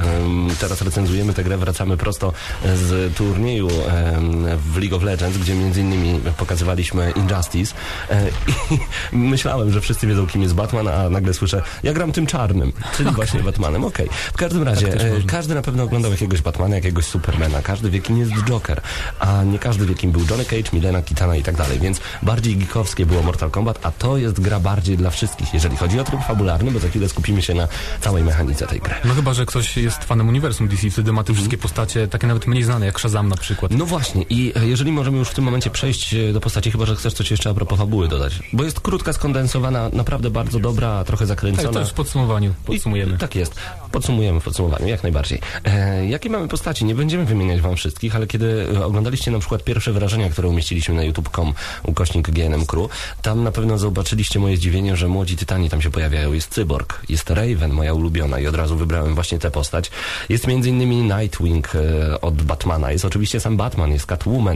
teraz recenzujemy tę grę, wracamy prosto z turnieju em, w League of Legends, gdzie między innymi pokazywaliśmy Injustice e, <laughs> i myślałem, że wszyscy wiedzą, kim jest Batman, a nagle słyszę, ja gram tym czarnym, czyli właśnie Batmanem. Okej. W każdym razie, Tak e, każdy na pewno oglądał jakiegoś Batmana, jakiegoś Supermana, każdy wie, kim jest Joker, a nie każdy wie, kim był Johnny Cage, Milena Kitana i tak dalej, więc bardziej geekowskie było Mortal Kombat, a to jest gra bardziej dla wszystkich, jeżeli chodzi o tryb fabularny, bo za chwilę skupimy się na całej mechanice tej gry. No chyba, że ktoś jest fanem uniwersum DC, wtedy ma te wszystkie postacie, takie nawet mniej znane, jak Shazam na przykład. No właśnie i e, jeżeli możemy już w tym momencie przejść e, do postaci, chyba, że chcesz coś jeszcze a propos fabuły dodać, bo jest krótka, skondensowana, naprawdę bardzo dobra, trochę Tak, zakręcona. to już w podsumowaniu, podsumujemy. I, tak jest. Podsumujemy w podsumowaniu, jak najbardziej. E, jakie mamy postaci? Nie będziemy wymieniać wam wszystkich, ale kiedy e, oglądaliście na przykład pierwsze wrażenia, które umieściliśmy na youtube.com ukośnik GNM Crew, tam na pewno zobaczyliście moje zdziwienie, że młodzi tytani tam się pojawiają. Jest Cyborg, jest Raven, moja ulubiona i od razu wybrałem właśnie tę postać. Jest między innymi Nightwing e, od Batmana, jest oczywiście sam Batman, jest Catwoman.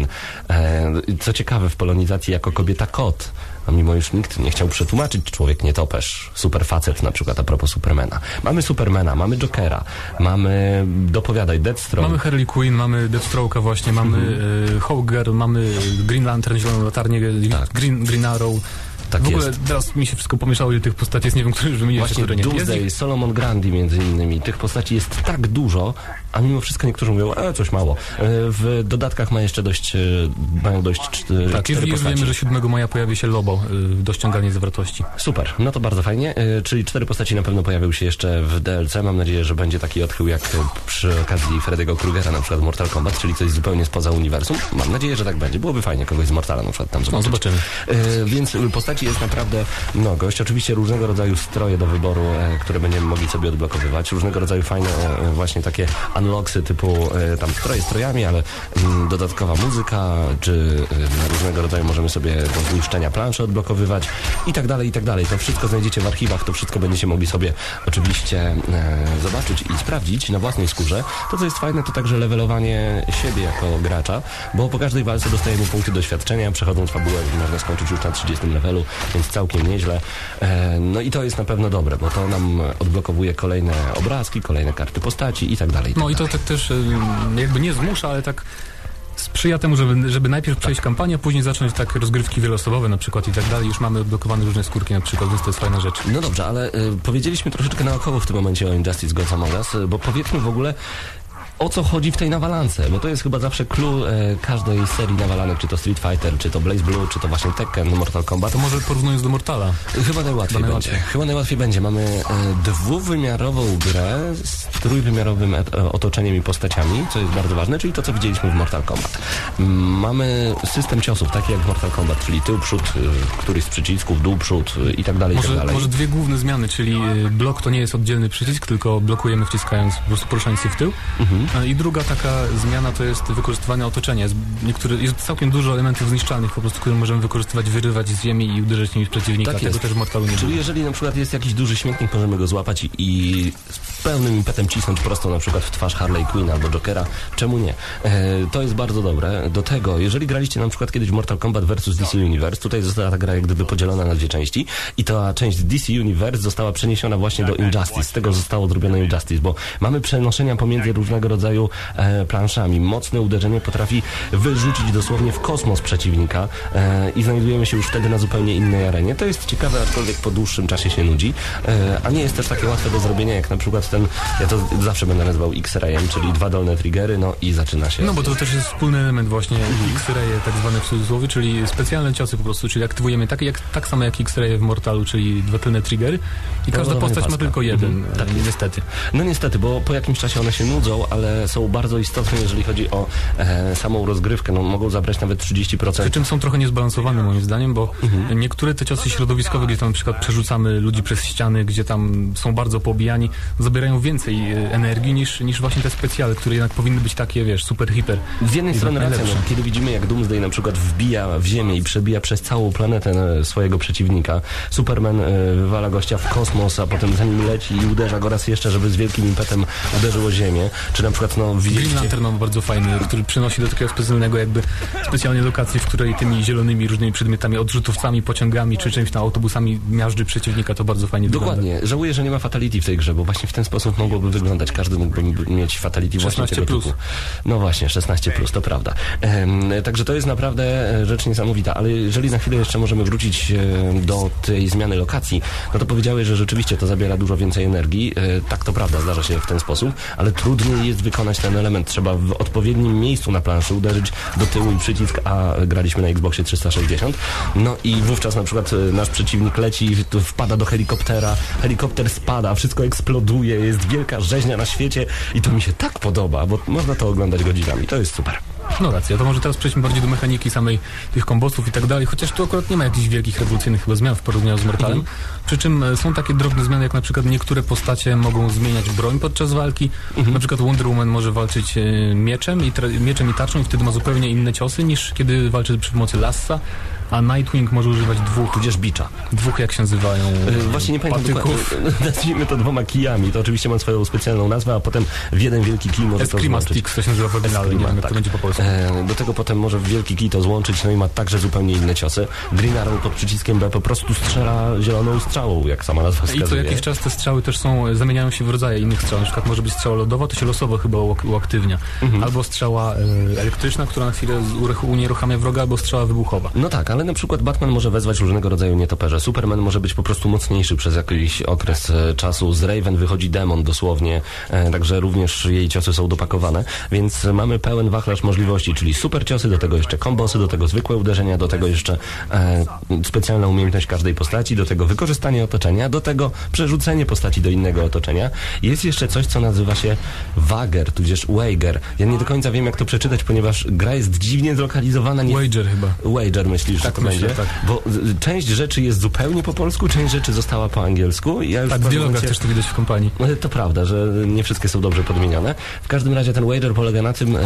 E, co ciekawe, w polonizacji jako kobieta kot. A mimo już nikt nie chciał przetłumaczyć człowiek nietoperz, super facet na przykład a propos Supermana. Mamy Supermana, mamy Jokera, mamy dopowiadaj Deathstroke. Mamy Harley Quinn, mamy Deathstroke'a właśnie, mamy Mhm. e, Hawk Girl, mamy Green Lantern, Zieloną Latarnię, Green, Green Arrow. Tak w ogóle jest. teraz mi się wszystko pomieszało, ile tych postaci jest, nie wiem, które już wymieniłeś, Właśnie nie. Jest Doomsday, ich- Solomon Grandi między innymi. Tych postaci jest tak dużo, a mimo wszystko niektórzy mówią, e, coś mało. E, W dodatkach ma jeszcze dość, e, mają dość cz- Tak, cztery już, postaci. wiemy, że 7 maja pojawi się Lobo y, do ściągania zawartości. Super, no to bardzo fajnie. E, Czyli cztery postaci na pewno pojawią się jeszcze w DLC. Mam nadzieję, że będzie taki odchył jak e, przy okazji Freddy'ego Krugera na przykład Mortal Kombat, czyli coś zupełnie spoza uniwersum. Mam nadzieję, że tak będzie. Byłoby fajnie kogoś z Mortala na przykład tam No, zobaczyć. zobaczymy. E, Więc jest naprawdę no gość. Oczywiście różnego rodzaju stroje do wyboru, e, które będziemy mogli sobie odblokowywać. Różnego rodzaju fajne e, właśnie takie unlocksy typu e, tam stroje strojami, ale mm, dodatkowa muzyka, czy różnego rodzaju możemy sobie do zniszczenia planszy odblokowywać i tak dalej, i tak dalej. To wszystko znajdziecie w archiwach, to wszystko będziecie mogli sobie oczywiście zobaczyć i sprawdzić na własnej skórze. To, co jest fajne, to także levelowanie siebie jako gracza, bo po każdej walce dostajemy punkty doświadczenia, przechodząc fabułę można skończyć już na 30 levelu, więc całkiem nieźle. E, no i to jest na pewno dobre, bo to nam odblokowuje kolejne obrazki, kolejne karty postaci i tak dalej. tak No i to tak też y, jakby nie zmusza, ale tak sprzyja temu, żeby, żeby najpierw przejść kampanię, a później zacząć tak rozgrywki wieloosobowe na przykład i tak dalej. Już mamy odblokowane różne skórki na przykład, więc to jest fajna rzecz. No dobrze, ale y, powiedzieliśmy troszeczkę naokoło w tym momencie o Injustice Among Us, bo powiedzmy w ogóle o co chodzi w tej nawalance, bo to jest chyba zawsze clue e, każdej serii nawalanek, czy to Street Fighter, czy to Blaze Blue, czy to właśnie Tekken, Mortal Kombat. To może porównując do Mortala. Chyba najłatwiej Chyba będzie. Chyba najłatwiej będzie. Mamy e, dwuwymiarową grę z trójwymiarowym e, e, otoczeniem i postaciami, co jest bardzo ważne, czyli to, co widzieliśmy w Mortal Kombat. Mamy system ciosów, taki jak Mortal Kombat, czyli tył, przód, e, któryś z przycisków, dół, przód e, i tak dalej, i tak Może, dalej. może dwie główne zmiany, czyli y, blok to nie jest oddzielny przycisk, tylko blokujemy wciskając, po prostu poruszając się w tył. Mhm. A I druga taka zmiana to jest wykorzystywanie otoczenia. Jest, jest całkiem dużo elementów zniszczalnych po prostu, które możemy wykorzystywać, wyrywać z ziemi i uderzyć nimi w przeciwnika. Tak Tego też w nie Czyli było. jeżeli na przykład jest jakiś duży śmietnik, możemy go złapać i, i pełnym impetem cisnąć prosto na przykład w twarz Harley Quinn albo Jokera. Czemu nie? E, to jest bardzo dobre. Do tego, jeżeli graliście na przykład kiedyś Mortal Kombat vs DC Universe, tutaj została ta gra jak gdyby podzielona na dwie części i ta część DC Universe została przeniesiona właśnie do Injustice. Z tego zostało zrobione Injustice, bo mamy przenoszenia pomiędzy różnego rodzaju e, planszami. Mocne uderzenie potrafi wyrzucić dosłownie w kosmos przeciwnika e, i znajdujemy się już wtedy na zupełnie innej arenie. To jest ciekawe, aczkolwiek po dłuższym czasie się nudzi, a nie jest też takie łatwe do zrobienia, jak na przykład ten, ja to zawsze będę nazywał X-Rayem, czyli dwa dolne triggery, no i zaczyna się. No bo to też jest wspólny element właśnie X-raye tak zwane w cudzysłowie, czyli specjalne ciosy po prostu, czyli aktywujemy tak, jak, tak samo jak X-raye w Mortalu, czyli dwa tylne triggery i każda postać ma tylko jeden, Mhm, tak e, jest. niestety. No niestety, bo po jakimś czasie one się nudzą, ale są bardzo istotne, jeżeli chodzi o e, samą rozgrywkę. No, mogą zabrać nawet 30%. Przy czym są trochę niezbalansowane moim zdaniem, bo Mhm. niektóre te ciosy środowiskowe, gdzie tam na przykład przerzucamy ludzi przez ściany, gdzie tam są bardzo poobijani, zabierają więcej e, energii niż, niż właśnie te specjale, które jednak powinny być takie, wiesz, super, hiper. Z jednej strony racja, no, kiedy widzimy jak Doomsday na przykład wbija w ziemię i przebija przez całą planetę e, swojego przeciwnika, Superman e, wywala gościa w kosmos, a potem za nim leci i uderza go raz jeszcze, żeby z wielkim impetem uderzyło ziemię. Czy na przykład, no Green widzieliście... Lantern mam bardzo fajny, który przynosi do takiego specjalnego jakby specjalnej lokacji, w której tymi zielonymi różnymi przedmiotami, odrzutowcami, pociągami czy czymś tam autobusami miażdży przeciwnika, to bardzo fajnie wygląda. Dokładnie. Żałuję, że nie ma fatality w tej grze, bo właśnie w ten sposób mogłoby wyglądać. Każdy mógłby mieć fatality właśnie 16 tego plus. typu. No właśnie, 16 plus, to prawda. Także to jest naprawdę rzecz niesamowita, ale jeżeli na chwilę jeszcze możemy wrócić e, do tej zmiany lokacji, no to powiedziałeś, że rzeczywiście to zabiera dużo więcej energii. E, tak to prawda, zdarza się w ten sposób, ale trudniej jest wykonać ten element. Trzeba w odpowiednim miejscu na planszy uderzyć do tyłu i przycisk, a graliśmy na Xboxie 360. No i wówczas na przykład e, nasz przeciwnik leci, wpada do helikoptera, helikopter spada, wszystko eksploduje, jest wielka rzeźnia na świecie i to mi się tak podoba, bo można to oglądać godzinami. To jest super. No racja, to może teraz przejdźmy bardziej do mechaniki samej tych kombosów i tak dalej, chociaż tu akurat nie ma jakichś wielkich rewolucyjnych chyba zmian w porównaniu z Mortalem. Przy czym e, są takie drobne zmiany, jak na przykład niektóre postacie mogą zmieniać broń podczas walki. Na przykład Wonder Woman może walczyć e, mieczem i, tra- mieczem i tarczą i wtedy ma zupełnie inne ciosy niż kiedy walczy przy pomocy lassa. A Nightwing może używać dwóch, Tudzież bicza. dwóch jak się nazywają, E, Właśnie nie pamiętam patyków. <laughs> Nazwijmy to dwoma kijami. To oczywiście ma swoją specjalną nazwę, a potem w jeden wielki kij może to Eskrima złączyć. Stick, to się nazywa w oryginale, nie wiem tak. to będzie po polsku. E, Do tego potem może w wielki kij to złączyć, no i ma także zupełnie inne ciosy. Green Arrow pod przyciskiem B po prostu strzela zieloną strzałą, jak sama nazwa I co wskazuje. jakiś czas te strzały też są, zamieniają się w rodzaje innych strzał. Na przykład może być strzała lodowa, to się losowo chyba uak- uaktywnia. Mhm. Albo strzała e, elektryczna, która na chwilę unieruchamia wroga, albo strzała wybuchowa. No tak, ale na przykład Batman może wezwać różnego rodzaju nietoperze. Superman może być po prostu mocniejszy przez jakiś okres e, czasu. Z Raven wychodzi demon dosłownie, e, także również jej ciosy są dopakowane, więc mamy pełen wachlarz możliwości, czyli super ciosy, do tego jeszcze kombosy, do tego zwykłe uderzenia, do tego jeszcze e, specjalna umiejętność każdej postaci, do tego wykorzystanie otoczenia, do tego przerzucenie postaci do innego otoczenia. Jest jeszcze coś, co nazywa się Wager, tudzież Wager. Ja nie do końca wiem, jak to przeczytać, ponieważ gra jest dziwnie zlokalizowana. Nie Wager chyba. Wager myślisz, Tak myślę, będzie? tak. Bo y, część rzeczy jest zupełnie po polsku, część rzeczy została po angielsku. Ja już Tak, w dialogach momencie- też to widać w kompanii. no, To prawda, że nie wszystkie są dobrze podmienione. W każdym razie ten wager polega na tym, e,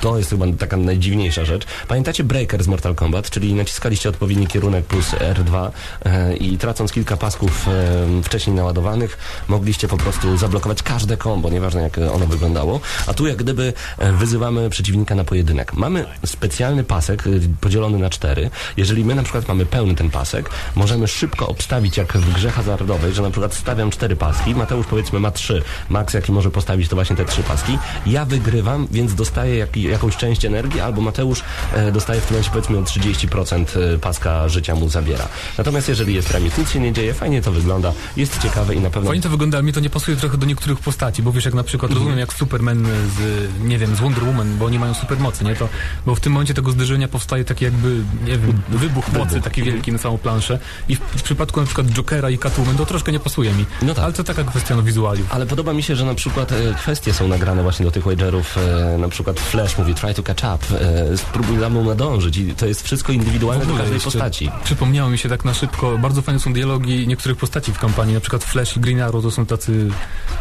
to jest chyba taka najdziwniejsza rzecz. Pamiętacie Breaker z Mortal Kombat, czyli naciskaliście odpowiedni kierunek plus R2 e, i tracąc kilka pasków e, wcześniej naładowanych, mogliście po prostu zablokować każde kombo, nieważne jak ono wyglądało. A tu jak gdyby wyzywamy przeciwnika na pojedynek. Mamy specjalny pasek podzielony na cztery. Jeżeli my na przykład mamy pełny ten pasek, możemy szybko obstawić jak w grze hazardowej, że na przykład stawiam cztery paski, Mateusz powiedzmy ma trzy, Max jaki może postawić to właśnie te trzy paski. Ja wygrywam, więc dostaję jak, jakąś część energii, albo Mateusz e, dostaje w tym momencie powiedzmy o 30% paska życia mu zabiera. Natomiast jeżeli jest remis, nic się nie dzieje, fajnie to wygląda, jest ciekawe i na pewno... Fajnie to wygląda, ale mi to nie pasuje trochę do niektórych postaci, bo wiesz, jak na przykład rozumiem jak Superman z, nie wiem, z Wonder Woman, bo oni mają supermocy, nie? To, bo w tym momencie tego zderzenia powstaje taki jakby, nie wiem, wybuch mocy taki wielki na całą planszę i w, w przypadku na przykład Jokera i Catwoman to troszkę nie pasuje mi. No tak. Ale to taka kwestia no, wizualiów. Ale podoba mi się, że na przykład e, kwestie są nagrane właśnie do tych wagerów. E, na przykład Flash mówi try to catch up, e, spróbuj za mną nadążyć i to jest wszystko indywidualne do każdej jeszcze postaci. Przypomniało mi się tak na szybko, bardzo fajne są dialogi niektórych postaci w kampanii, na przykład Flash i Green Arrow to są tacy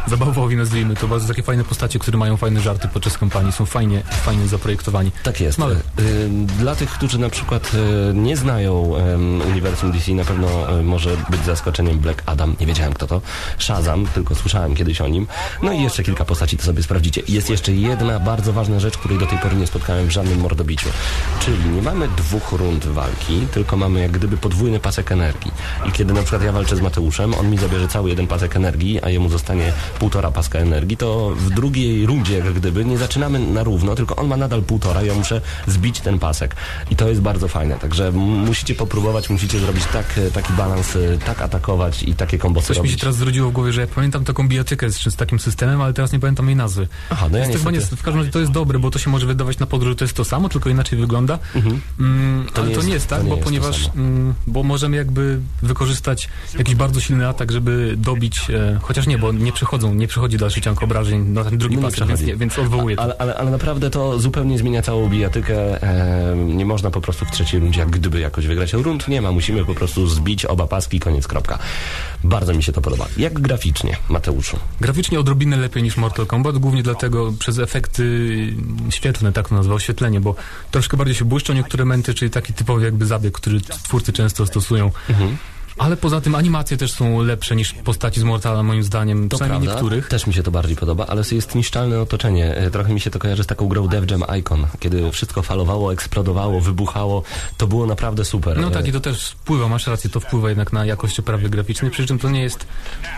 zabawowi nazwijmy to, bardzo takie fajne postacie, które mają fajne żarty podczas kampanii, są fajnie, fajnie zaprojektowani. Tak jest. No ale- Y, Dla tych, którzy na przykład y, nie znają uniwersum DC, na pewno y, może być zaskoczeniem Black Adam. Nie wiedziałem kto to. Shazam, tylko słyszałem kiedyś o nim. No i jeszcze kilka postaci, to sobie sprawdzicie. Jest jeszcze jedna bardzo ważna rzecz, której do tej pory nie spotkałem w żadnym mordobiciu. Czyli nie mamy dwóch rund walki, tylko mamy jak gdyby podwójny pasek energii. I kiedy na przykład ja walczę z Mateuszem, on mi zabierze cały jeden pasek energii, a jemu zostanie półtora paska energii, to w drugiej rundzie jak gdyby nie zaczynamy na równo, tylko on ma nadal półtora, ja muszę zbić ten pasek. I to jest bardzo fajne, także m- musicie popróbować, musicie zrobić tak, e, taki balans, e, tak atakować i takie kombosy Coś mi robić. się teraz zrodziło w głowie, że ja pamiętam taką bijatykę z, z takim systemem, ale teraz nie pamiętam jej nazwy. Aha, no ja Jest chyba niestety... nie, w każdym razie to jest dobre, bo to się może wydawać na podróż, że to jest to samo, tylko inaczej wygląda. Mm, To ale nie to jest- nie jest tak, nie bo jest ponieważ mm, bo możemy jakby wykorzystać jakiś bardzo silny atak, żeby dobić, e, chociaż nie, bo nie przychodzą, nie przychodzi dalszy ciąg obrażeń na ten drugi pasek, więc, przechodzi. nie, więc odwołuję to. Ale, ale, ale naprawdę to zupełnie zmienia całą bijatykę. E, nie można po prostu w trzeciej rundzie jak gdyby jakoś wygrać. Rund nie ma, musimy po prostu zbić oba paski, koniec, kropka. Bardzo mi się to podoba. Jak graficznie, Mateuszu? Graficznie odrobinę lepiej niż Mortal Kombat, głównie dlatego przez efekty świetlne, tak to nazwał, oświetlenie, bo troszkę bardziej się błyszczą niektóre momenty, czyli taki typowy jakby zabieg, który twórcy często stosują. Mhm. Ale poza tym animacje też są lepsze niż postaci z Mortala, moim zdaniem, To przynajmniej prawda, niektórych. też mi się to bardziej podoba, ale jest niszczalne otoczenie. E, Trochę mi się to kojarzy z taką grą Dev Jam Icon, kiedy wszystko falowało, eksplodowało, wybuchało. To było naprawdę super. No E, tak, i to też wpływa, masz rację, to wpływa jednak na jakość oprawy graficznej, przy czym to nie jest,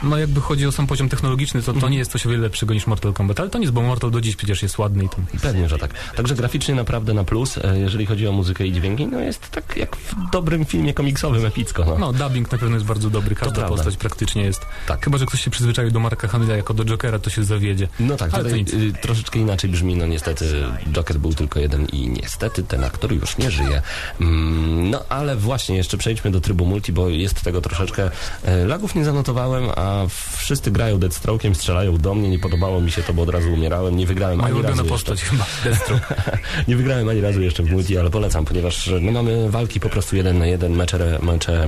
no jakby chodzi o sam poziom technologiczny, to, to nie jest coś o wiele lepszego niż Mortal Kombat, ale to nie jest, bo Mortal do dziś przecież jest ładny i tam. Pewnie, że tak. Także graficznie naprawdę na plus, e, jeżeli chodzi o muzykę i dźwięki, no jest tak jak w dobrym filmie komiksowym epicko. No. No, dubbing dźwięk na pewno jest bardzo dobry, każda postać praktycznie jest. Tak. Chyba, że ktoś się przyzwyczaił do Marka Hamilla jako do Jokera, to się zawiedzie. No tak, Ale tutaj y, troszeczkę inaczej brzmi, no niestety Joker był tylko jeden i niestety ten aktor już nie żyje. Mm, no ale właśnie, jeszcze przejdźmy do trybu multi, bo jest tego troszeczkę. E, lagów nie zanotowałem, a wszyscy grają Deathstroke'iem, strzelają do mnie, nie podobało mi się to, bo od razu umierałem, nie wygrałem Moja ani razu postać jeszcze. chyba, Deathstroke. <laughs> nie wygrałem ani razu jeszcze w multi, ale polecam, ponieważ no, mamy walki po prostu jeden na jeden, mecze, mecze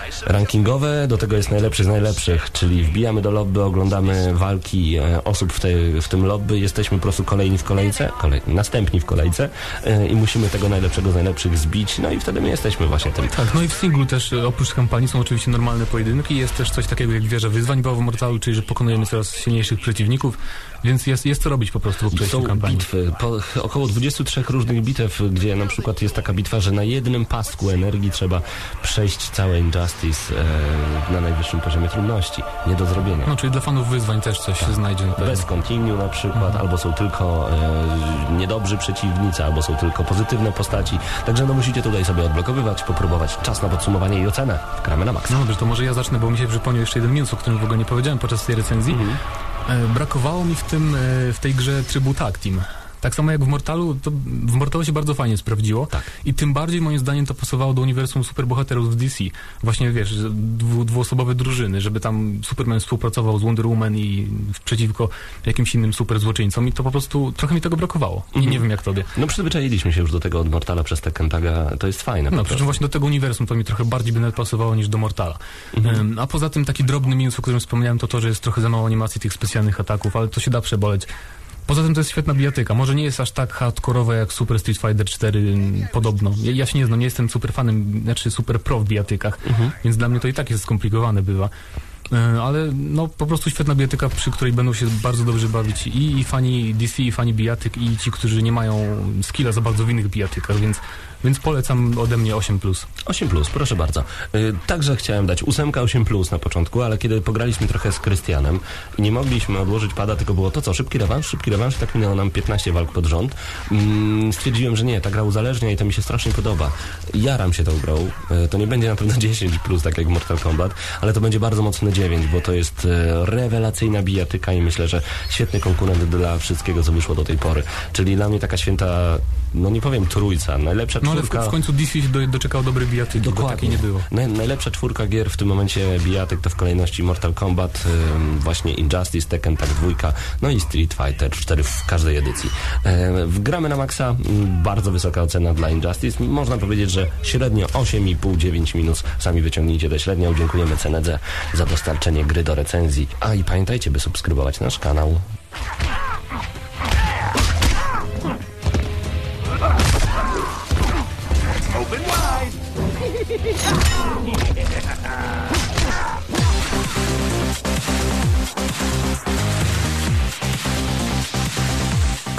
rankingowe, do tego jest najlepszy z najlepszych, czyli wbijamy do lobby, oglądamy walki e, osób w, tej, w tym lobby, jesteśmy po prostu kolejni w kolejce, kolej, następni w kolejce e, i musimy tego najlepszego z najlepszych zbić, no i wtedy my jesteśmy właśnie tym. Tak, no i w singlu też e, oprócz kampanii są oczywiście normalne pojedynki, jest też coś takiego jak wieża wyzwań w Mortalu, czyli że pokonujemy coraz silniejszych przeciwników, więc jest, jest co robić po prostu po przejściu kampanii. bitwy, po, około 23 różnych bitew, gdzie na przykład jest taka bitwa, że na jednym pasku energii trzeba przejść całe Injustice e, na najwyższym poziomie trudności. Nie do zrobienia. No, czyli dla fanów wyzwań też coś się znajdzie na. Bez continue na przykład, albo są tylko e, niedobrzy przeciwnicy, albo są tylko pozytywne postaci. Także no musicie tutaj sobie odblokowywać, popróbować. Czas na podsumowanie i ocenę. Gramy na maksa. No dobrze, to może ja zacznę, bo mi się przypomniał jeszcze jeden minus, o którym w ogóle nie powiedziałem podczas tej recenzji. E, brakowało mi w tym, e, w tej grze trybu tag team. Tak samo jak w Mortalu, to w Mortalu się bardzo fajnie sprawdziło. Tak. I tym bardziej moim zdaniem to pasowało do uniwersum superbohaterów w DC. Właśnie wiesz, dwu, dwuosobowe drużyny, żeby tam Superman współpracował z Wonder Woman i przeciwko jakimś innym super złoczyńcom i to po prostu trochę mi tego brakowało. I nie wiem jak tobie. No przyzwyczailiśmy się już do tego od Mortala przez Tekken Taga. To jest fajne. No, przy czym właśnie do tego uniwersum to mi trochę bardziej by nawet pasowało niż do Mortala. Mhm. A poza tym taki drobny minus, o którym wspomniałem, to to, że jest trochę za mało animacji tych specjalnych ataków, ale to się da przeboleć. Poza tym to jest świetna bijatyka. Może nie jest aż tak hardkorowa jak Super Street Fighter 4 m, podobno. Ja, ja się nie znam, nie jestem super fanem, znaczy super pro w bijatykach, Mhm. więc dla mnie to i tak jest skomplikowane bywa. E, Ale no po prostu świetna bijatyka, przy której będą się bardzo dobrze bawić i, i fani DC, i fani bijatyk, i ci, którzy nie mają skilla za bardzo w innych bijatykach, więc, więc polecam ode mnie 8+. 8 plus, proszę bardzo. Y, Także chciałem dać 8 8 plus na początku, ale kiedy pograliśmy trochę z Krystianem i nie mogliśmy odłożyć pada, tylko było to co, szybki rewanż, szybki rewanż, tak minęło nam 15 walk pod rząd. Mm, Stwierdziłem, że nie, ta gra uzależnia i to mi się strasznie podoba. Jaram się tą grą. Y, To nie będzie na pewno <laughs> 10 plus, tak jak Mortal Kombat, ale to będzie bardzo mocne 9, bo to jest e, rewelacyjna bijatyka i myślę, że świetny konkurent dla wszystkiego, co wyszło do tej pory. Czyli dla mnie taka święta, no nie powiem trójca, najlepsza No ale w, czwórka. w końcu DC się do, doczekał dobrej bijatyki, bo takiej nie było. Naj, najlepsza czwórka gier w tym momencie bijatyk to w kolejności Mortal Kombat, ym, właśnie Injustice, Tekken Tag 2, no i Street Fighter 4 w każdej edycji. E, w gramy na maksa, bardzo wysoka ocena dla Injustice. Można powiedzieć, że średnio 8,5-9 minus. Sami wyciągnijcie tę średnią. Dziękujemy Cenedze za dostarczenie gry do recenzji. A i pamiętajcie, by subskrybować nasz kanał. 逃げてくれたな。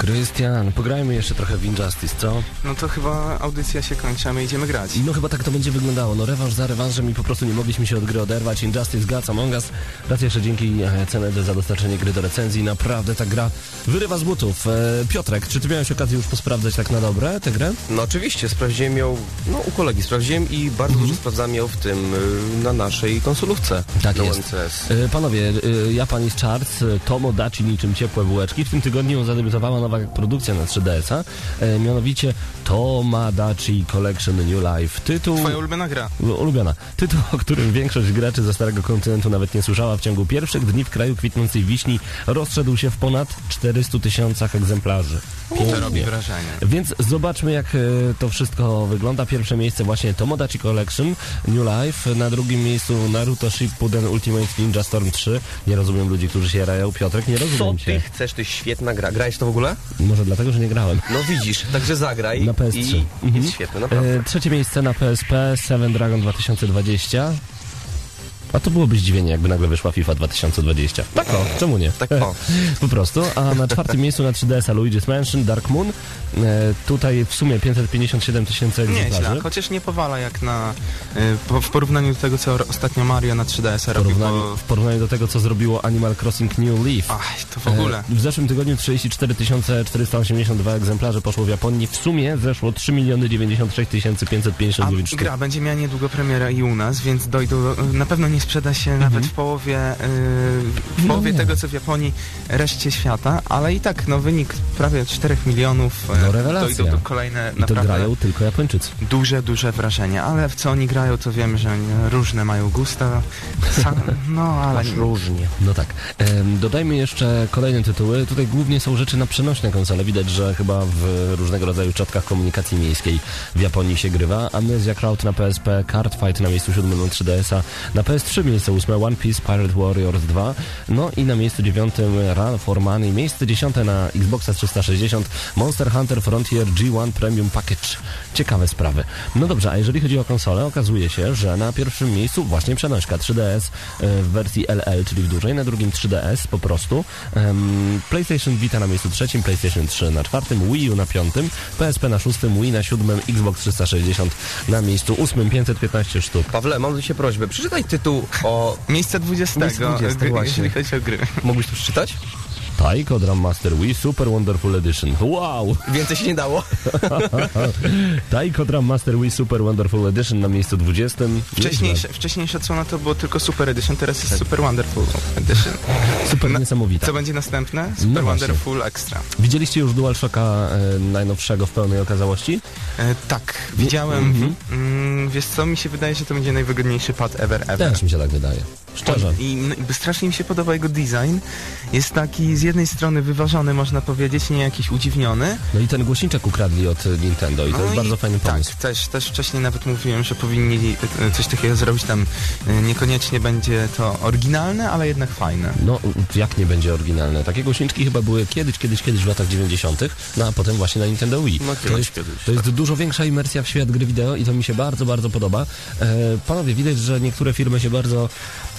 Krystian, pograjmy jeszcze trochę w Injustice, co? No to chyba audycja się kończy, a my idziemy grać. No chyba tak to będzie wyglądało. No rewanż za rewanżem i po prostu nie mogliśmy się od gry oderwać. Injustice Gods Among Us. Raz jeszcze dzięki e, Cenedy za dostarczenie gry do recenzji. Naprawdę ta gra wyrywa z butów. E, Piotrek, czy ty miałeś okazję już posprawdzać tak na dobre tę grę? No oczywiście, sprawdziłem ją, no u kolegi sprawdziłem i bardzo dużo sprawdzałem ją w tym, y, na naszej konsolówce. Tak do jest. E, Panowie, e, ja pani z Charts, e, Tomo Daci niczym ciepłe bułeczki. W tym tygodniu zadebiutowała nowa produkcja na 3DS-a, e, mianowicie Tomadachi Collection New Life. Tytuł... Twoja ulubiona gra. Ulubiona. Tytuł, o którym większość graczy ze Starego Kontynentu nawet nie słyszała w ciągu pierwszych dni w kraju kwitnącej wiśni rozszedł się w ponad 400 tysiącach egzemplarzy. To robi wrażenie. Więc zobaczmy, jak e, to wszystko wygląda. Pierwsze miejsce właśnie Tomodachi Collection New Life. Na drugim miejscu Naruto Shippuden Ultimate Ninja Storm 3. Nie rozumiem ludzi, którzy się jarają. Piotrek, nie Co rozumiem ty cię. chcesz? To jest świetna gra. Grałeś to w ogóle? Może dlatego, że nie grałem. No widzisz, także zagraj Na PS3. i Mhm. jest świetne, naprawdę. E, trzecie miejsce na PSP Seven Dragon 2020. A to byłoby zdziwienie, jakby nagle wyszła FIFA 2020. Tak o, czemu nie? Tak o. <laughs> Po prostu. A na czwartym miejscu na 3DS-a Luigi's Mansion, Dark Moon. E, tutaj w sumie 557 tysięcy Nieźle, egzemplarzy. chociaż nie powala jak na... y, po, w porównaniu do tego, co ostatnio Mario na 3DS W robił, porównaniu, bo... w porównaniu do tego, co zrobiło Animal Crossing New Leaf. Ach, to w ogóle. E, W zeszłym tygodniu 34 482 egzemplarze poszło w Japonii. W sumie zeszło 3 miliony 96 559 A sztuk. gra będzie miała niedługo premierę i u nas, więc dojdą, na pewno nie sprzeda się nawet w połowie, yy, w połowie nie. tego, co w Japonii reszcie świata, ale i tak, no wynik prawie 4 milionów, e, No, rewelacja. dojdą to kolejne I to naprawdę grają tylko Japończycy. duże, duże wrażenie, ale w co oni grają, to wiemy, że oni różne mają gusta, Sam, <laughs> no ale... Różnie. No tak. Em, dodajmy jeszcze kolejne tytuły. Tutaj głównie są rzeczy na przenośne konsole. Widać, że chyba w różnego rodzaju czatkach komunikacji miejskiej w Japonii się grywa. Amnesia Crowd na PSP, Cardfight na miejscu siódmym na 3DS-a, na PS3 miejsce ósme, One Piece Pirate Warriors 2, no i na miejscu dziewiątym Run for Money, miejsce dziesiąte na Xboxa 360, Monster Hunter Frontier G1 Premium Package. Ciekawe sprawy. No dobrze, a jeżeli chodzi o konsolę, okazuje się, że na pierwszym miejscu właśnie przenośka 3DS e, w wersji LL, czyli w dużej, na drugim 3DS po prostu, PlayStation Vita na miejscu trzecim, PlayStation 3 na czwartym, Wii U na piątym, PSP na szóstym, Wii na siódmym, Xbox 360 na miejscu ósmym, 515 sztuk. Pawle, mam do Ciebie prośbę. Przeczytaj tytuł o... Miejsce 20, Miejsce 20, gry- właśnie. jeżeli chodzi o gry. Mógłbyś to przeczytać? Taiko Drum Master Wii Super Wonderful Edition. Wow! Więcej się nie dało. <laughs> Taiko Drum Master Wii Super Wonderful Edition na miejscu 20. Wcześniejsze, wcześniejsza odsłona to było tylko Super Edition, teraz jest Super Wonderful Edition. Super Na- niesamowita. Co będzie następne? Super No. Wonderful Extra. Widzieliście już DualShocka e, najnowszego w pełnej okazałości? E, tak, widziałem. Mm, wiesz co, mi się wydaje, że to będzie najwygodniejszy pad ever, ever. Też mi się tak wydaje. Szczerze. I, strasznie mi się podoba jego design. Jest taki z jednej strony wyważony, można powiedzieć, nie jakiś udziwniony. No i ten głośniczek ukradli od e, Nintendo i to No jest i bardzo fajny pomysł. Tak, też, też wcześniej nawet mówiłem, że powinni e, coś takiego zrobić tam. e, Niekoniecznie będzie to oryginalne, ale jednak fajne. No, jak nie będzie oryginalne? Takie głośniczki chyba były kiedyś, kiedyś, kiedyś w latach 90., no a potem właśnie na Nintendo Wii. No, to, kiedyś, jest, kiedyś, to jest dużo większa imersja w świat gry wideo i to mi się bardzo, bardzo podoba. E, panowie, widać, że niektóre firmy się bardzo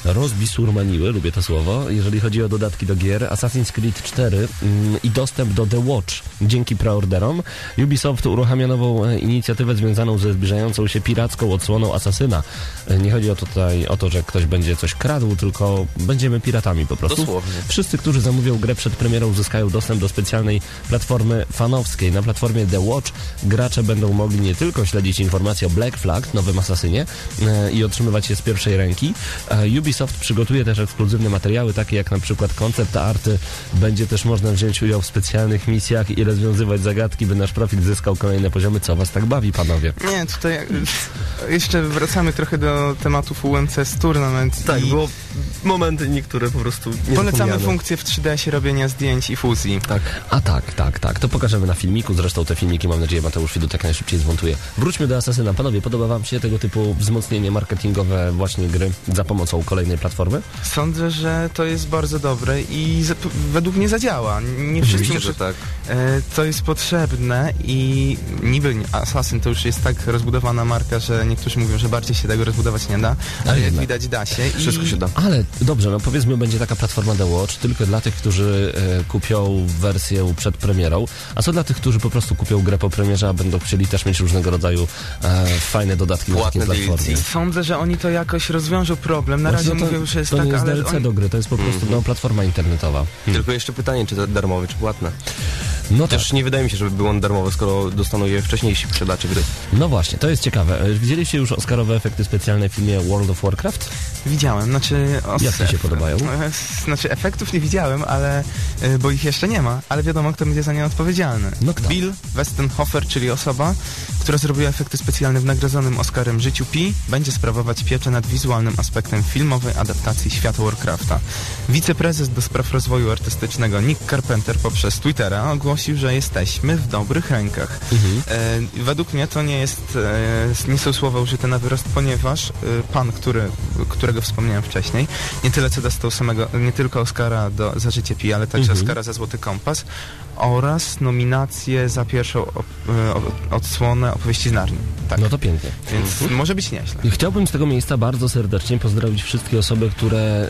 rozbisurmaniły, lubię to słowo, jeżeli chodzi o dodatki do gier. Assassin's Creed 4 mm, i dostęp do The Watch dzięki preorderom. Ubisoft uruchamia nową e, inicjatywę związaną ze zbliżającą się piracką odsłoną Asasyna. E, nie chodzi o, tutaj, o to, że ktoś będzie coś kradł, tylko będziemy piratami po prostu. Dosłownie. Wszyscy, którzy zamówią grę przed premierą uzyskają dostęp do specjalnej platformy fanowskiej. Na platformie The Watch gracze będą mogli nie tylko śledzić informacje o Black Flag, nowym asasynie e, i otrzymywać je z pierwszej ręki. E, Ubisoft przygotuje też ekskluzywne materiały, takie jak na przykład koncept arty. Będzie też można wziąć udział w specjalnych misjach i rozwiązywać zagadki, by nasz profil zyskał kolejne poziomy. Co was tak bawi, panowie? Nie, tutaj e, jeszcze wracamy trochę do tematów UMCS Tournament. Tak, i było momenty niektóre po prostu Polecamy niezapomniane. funkcję w 3DS robienia zdjęć i fuzji. Tak. A tak, tak, tak. To pokażemy na filmiku. Zresztą te filmiki, mam nadzieję, Mateusz Widut jak najszybciej zmontuje. Wróćmy do Asasyna. Panowie, podoba wam się tego typu wzmocnienie marketingowe właśnie gry za pomocą kolejnej platformy? Sądzę, że to jest bardzo dobre i według mnie zadziała. Nie wszyscy że tak. e, to jest potrzebne i niby Assassin to już jest tak rozbudowana marka, że niektórzy mówią, że bardziej się tego rozbudować nie da, ale jak jednak. widać da się. Wszystko i się da. Ale dobrze, no powiedzmy, będzie taka platforma The Watch tylko dla tych, którzy e, kupią wersję przed premierą. A co dla tych, którzy po prostu kupią grę po premierze, a będą chcieli też mieć różnego rodzaju e, fajne dodatki na takiej Płatne platformie? DLC. Sądzę, że oni to jakoś rozwiążą problem. Na Właśnie razie to, mówią, że jest to tak, nie jest ale DLC oni... do gry, to jest po prostu no, platforma internetowa. Tylko jeszcze pytanie, czy to darmowe, czy płatne. No tak. Też nie wydaje mi się, żeby był on darmowy, skoro dostaną je wcześniejsi posiadacze gry. No właśnie, to jest ciekawe. Widzieliście już Oscarowe efekty specjalne w filmie World of Warcraft? Widziałem, znaczy... os- Jak ci się podobają? e, Znaczy efektów nie widziałem, ale... e, bo ich jeszcze nie ma, ale wiadomo, kto będzie za nie odpowiedzialny. No kto? Bill Westenhofer, czyli osoba, która zrobiła efekty specjalne w nagrodzonym Oscarem życiu Pi, będzie sprawować pieczę nad wizualnym aspektem filmowej adaptacji świata Warcrafta. Wiceprezes do spraw rozwoju artystycznego Nick Carpenter poprzez Twittera ogłosił, że jesteśmy w dobrych rękach. E, według mnie to nie jest, e, nie są słowa użyte na wyrost, ponieważ e, pan, który, którego wspomniałem wcześniej, nie tyle co dostał samego, nie tylko Oscara do, za życie Pi, ale także Oscara za Złoty Kompas, oraz nominację za pierwszą e, odsłonę opowieści z Narni. Tak, No to pięknie. więc może być nieźle. I Chciałbym z tego miejsca bardzo serdecznie pozdrowić wszystkie osoby, które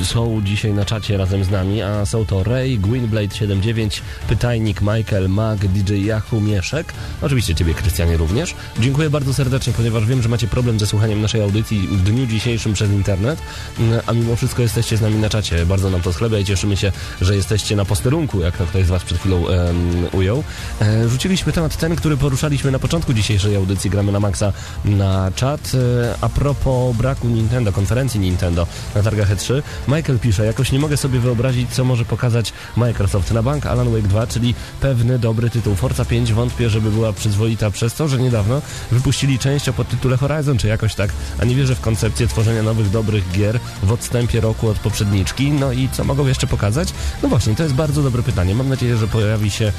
y, są dzisiaj na czacie razem z nami, a są to Ray, Gwynblade79, Pytajnik, Michael, Mag, DJ Yahoo, Mieszek, oczywiście Ciebie, Krystianie, również. Dziękuję bardzo serdecznie, ponieważ wiem, że macie problem ze słuchaniem naszej audycji w dniu dzisiejszym przez internet, y, a mimo wszystko jesteście z nami na czacie. Bardzo nam to schlebia i cieszymy się, że jesteście na posterunku, jak to ktoś z Was przed chwilą em, ujął. E, rzuciliśmy temat ten, który poruszaliśmy na początku dzisiejszej audycji, gramy na maksa na czat. E, a propos braku Nintendo, konferencji Nintendo na targach E3, Michael pisze, jakoś nie mogę sobie wyobrazić, co może pokazać Microsoft na bank Alan Wake 2, czyli pewny dobry tytuł. Forza 5 wątpię, żeby była przyzwoita przez to, że niedawno wypuścili część o podtytule Horizon, czy jakoś tak, a nie wierzę w koncepcję tworzenia nowych, dobrych gier w odstępie roku od poprzedniczki. No i co mogą jeszcze pokazać? No właśnie, to jest bardzo dobre pytanie. Mam nadzieję, że pojawi się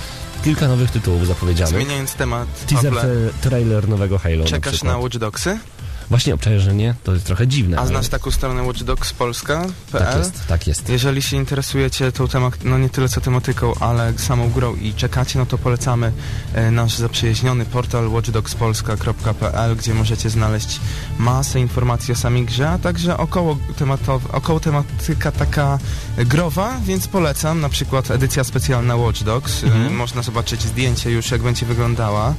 kilka nowych tytułów zapowiedzianych. Zmieniając temat, Teaser, trailer nowego Halo na czekasz przykład. na Watch Dogsy? Właśnie obczaję, że nie, to jest trochę dziwne. A ale znasz taką stronę watchdogspolska.pl? Tak jest, tak jest. Jeżeli się interesujecie tą temat, no nie tyle co tematyką, ale samą grą i czekacie, no to polecamy e, nasz zaprzyjaźniony portal watchdogspolska.pl, gdzie możecie znaleźć masę informacji o samej grze, a także około, tematow- około tematyka taka growa, więc polecam, na przykład edycja specjalna Watch Dogs. E, Mhm. można zobaczyć zdjęcie już, jak będzie wyglądała.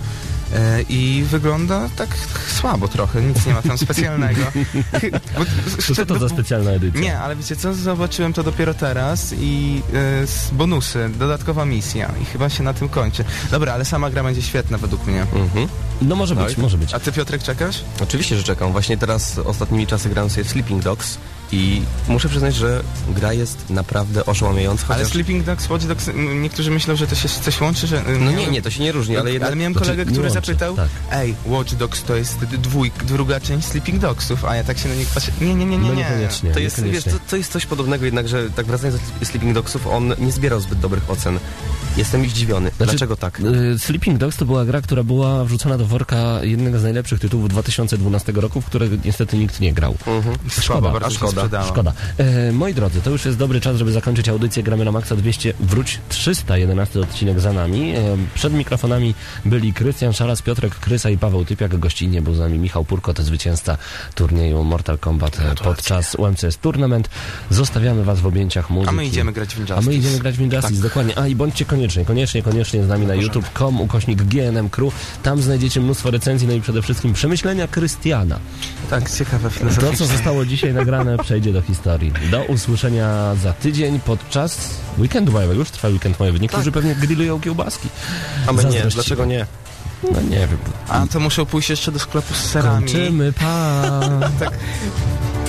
E, I wygląda tak słabo trochę, nic nie ma tam specjalnego. <laughs> Bo- To co to za specjalna edycja? nie, ale wiecie co, zobaczyłem to dopiero teraz i y, bonusy, dodatkowa misja i chyba się na tym kończy. Dobra, ale sama gra będzie świetna według mnie. Mhm. No może być, Tak. może być. A ty Piotrek czekasz? Oczywiście, że czekam. Właśnie teraz ostatnimi czasy gram sobie w Sleeping Dogs i muszę przyznać, że gra jest naprawdę oszałamiająca. Ale chociaż- Sleeping Dogs, Watch Dogs, niektórzy myślą, że to się coś łączy, że... No miałem- nie, nie, to się nie różni, ale jednak... ale miałem kolegę, nie który łączy, zapytał, tak. ej, Watch Dogs to jest dwójk, druga część Sleeping Dogsów, a ja tak się na nich patrzę, nie, nie, nie, nie, No nie. niekoniecznie. To jest, wiesz, to, to jest coś podobnego jednak, że tak wracając do Sleeping Dogsów, on nie zbierał zbyt dobrych ocen. Jestem zdziwiony. Znaczy, Dlaczego tak? y, Sleeping Dogs to była gra, która była wrzucona do worka jednego z najlepszych tytułów 2012 roku, w które niestety nikt nie grał. Mhm. Słabo, bardzo a się szkoda. sprzedała. Szkoda. E, moi drodzy, to już jest dobry czas, żeby zakończyć audycję Gramy na Maxa 200, wróć 311 odcinek za nami. E, przed mikrofonami byli Krystian Szaras, Piotrek Krysa i Paweł Typiak. Gościnnie był z nami Michał Purko, to zwycięzca turnieju Mortal Kombat e, podczas UMCS Tournament. Zostawiamy was w objęciach muzyki. A my idziemy grać w Injustice. A my idziemy grać w Injustice, dokładnie. A i bądźcie koniecznie, koniecznie, koniecznie z nami na youtube.com, ukośnik GNM Crew. Tam znajdziecie mnóstwo recenzji, no i przede wszystkim przemyślenia Krystiana. Tak, ciekawe To, co zostało dzisiaj nagrane, <laughs> przejdzie do historii. Do usłyszenia za tydzień podczas weekendu majowego. Już trwa weekend majowy. Niektórzy pewnie grillują kiełbaski. A my nie, dlaczego nie? No nie wiem. A to muszę pójść jeszcze do sklepu z serami. Kończymy, pa! Ej, <laughs>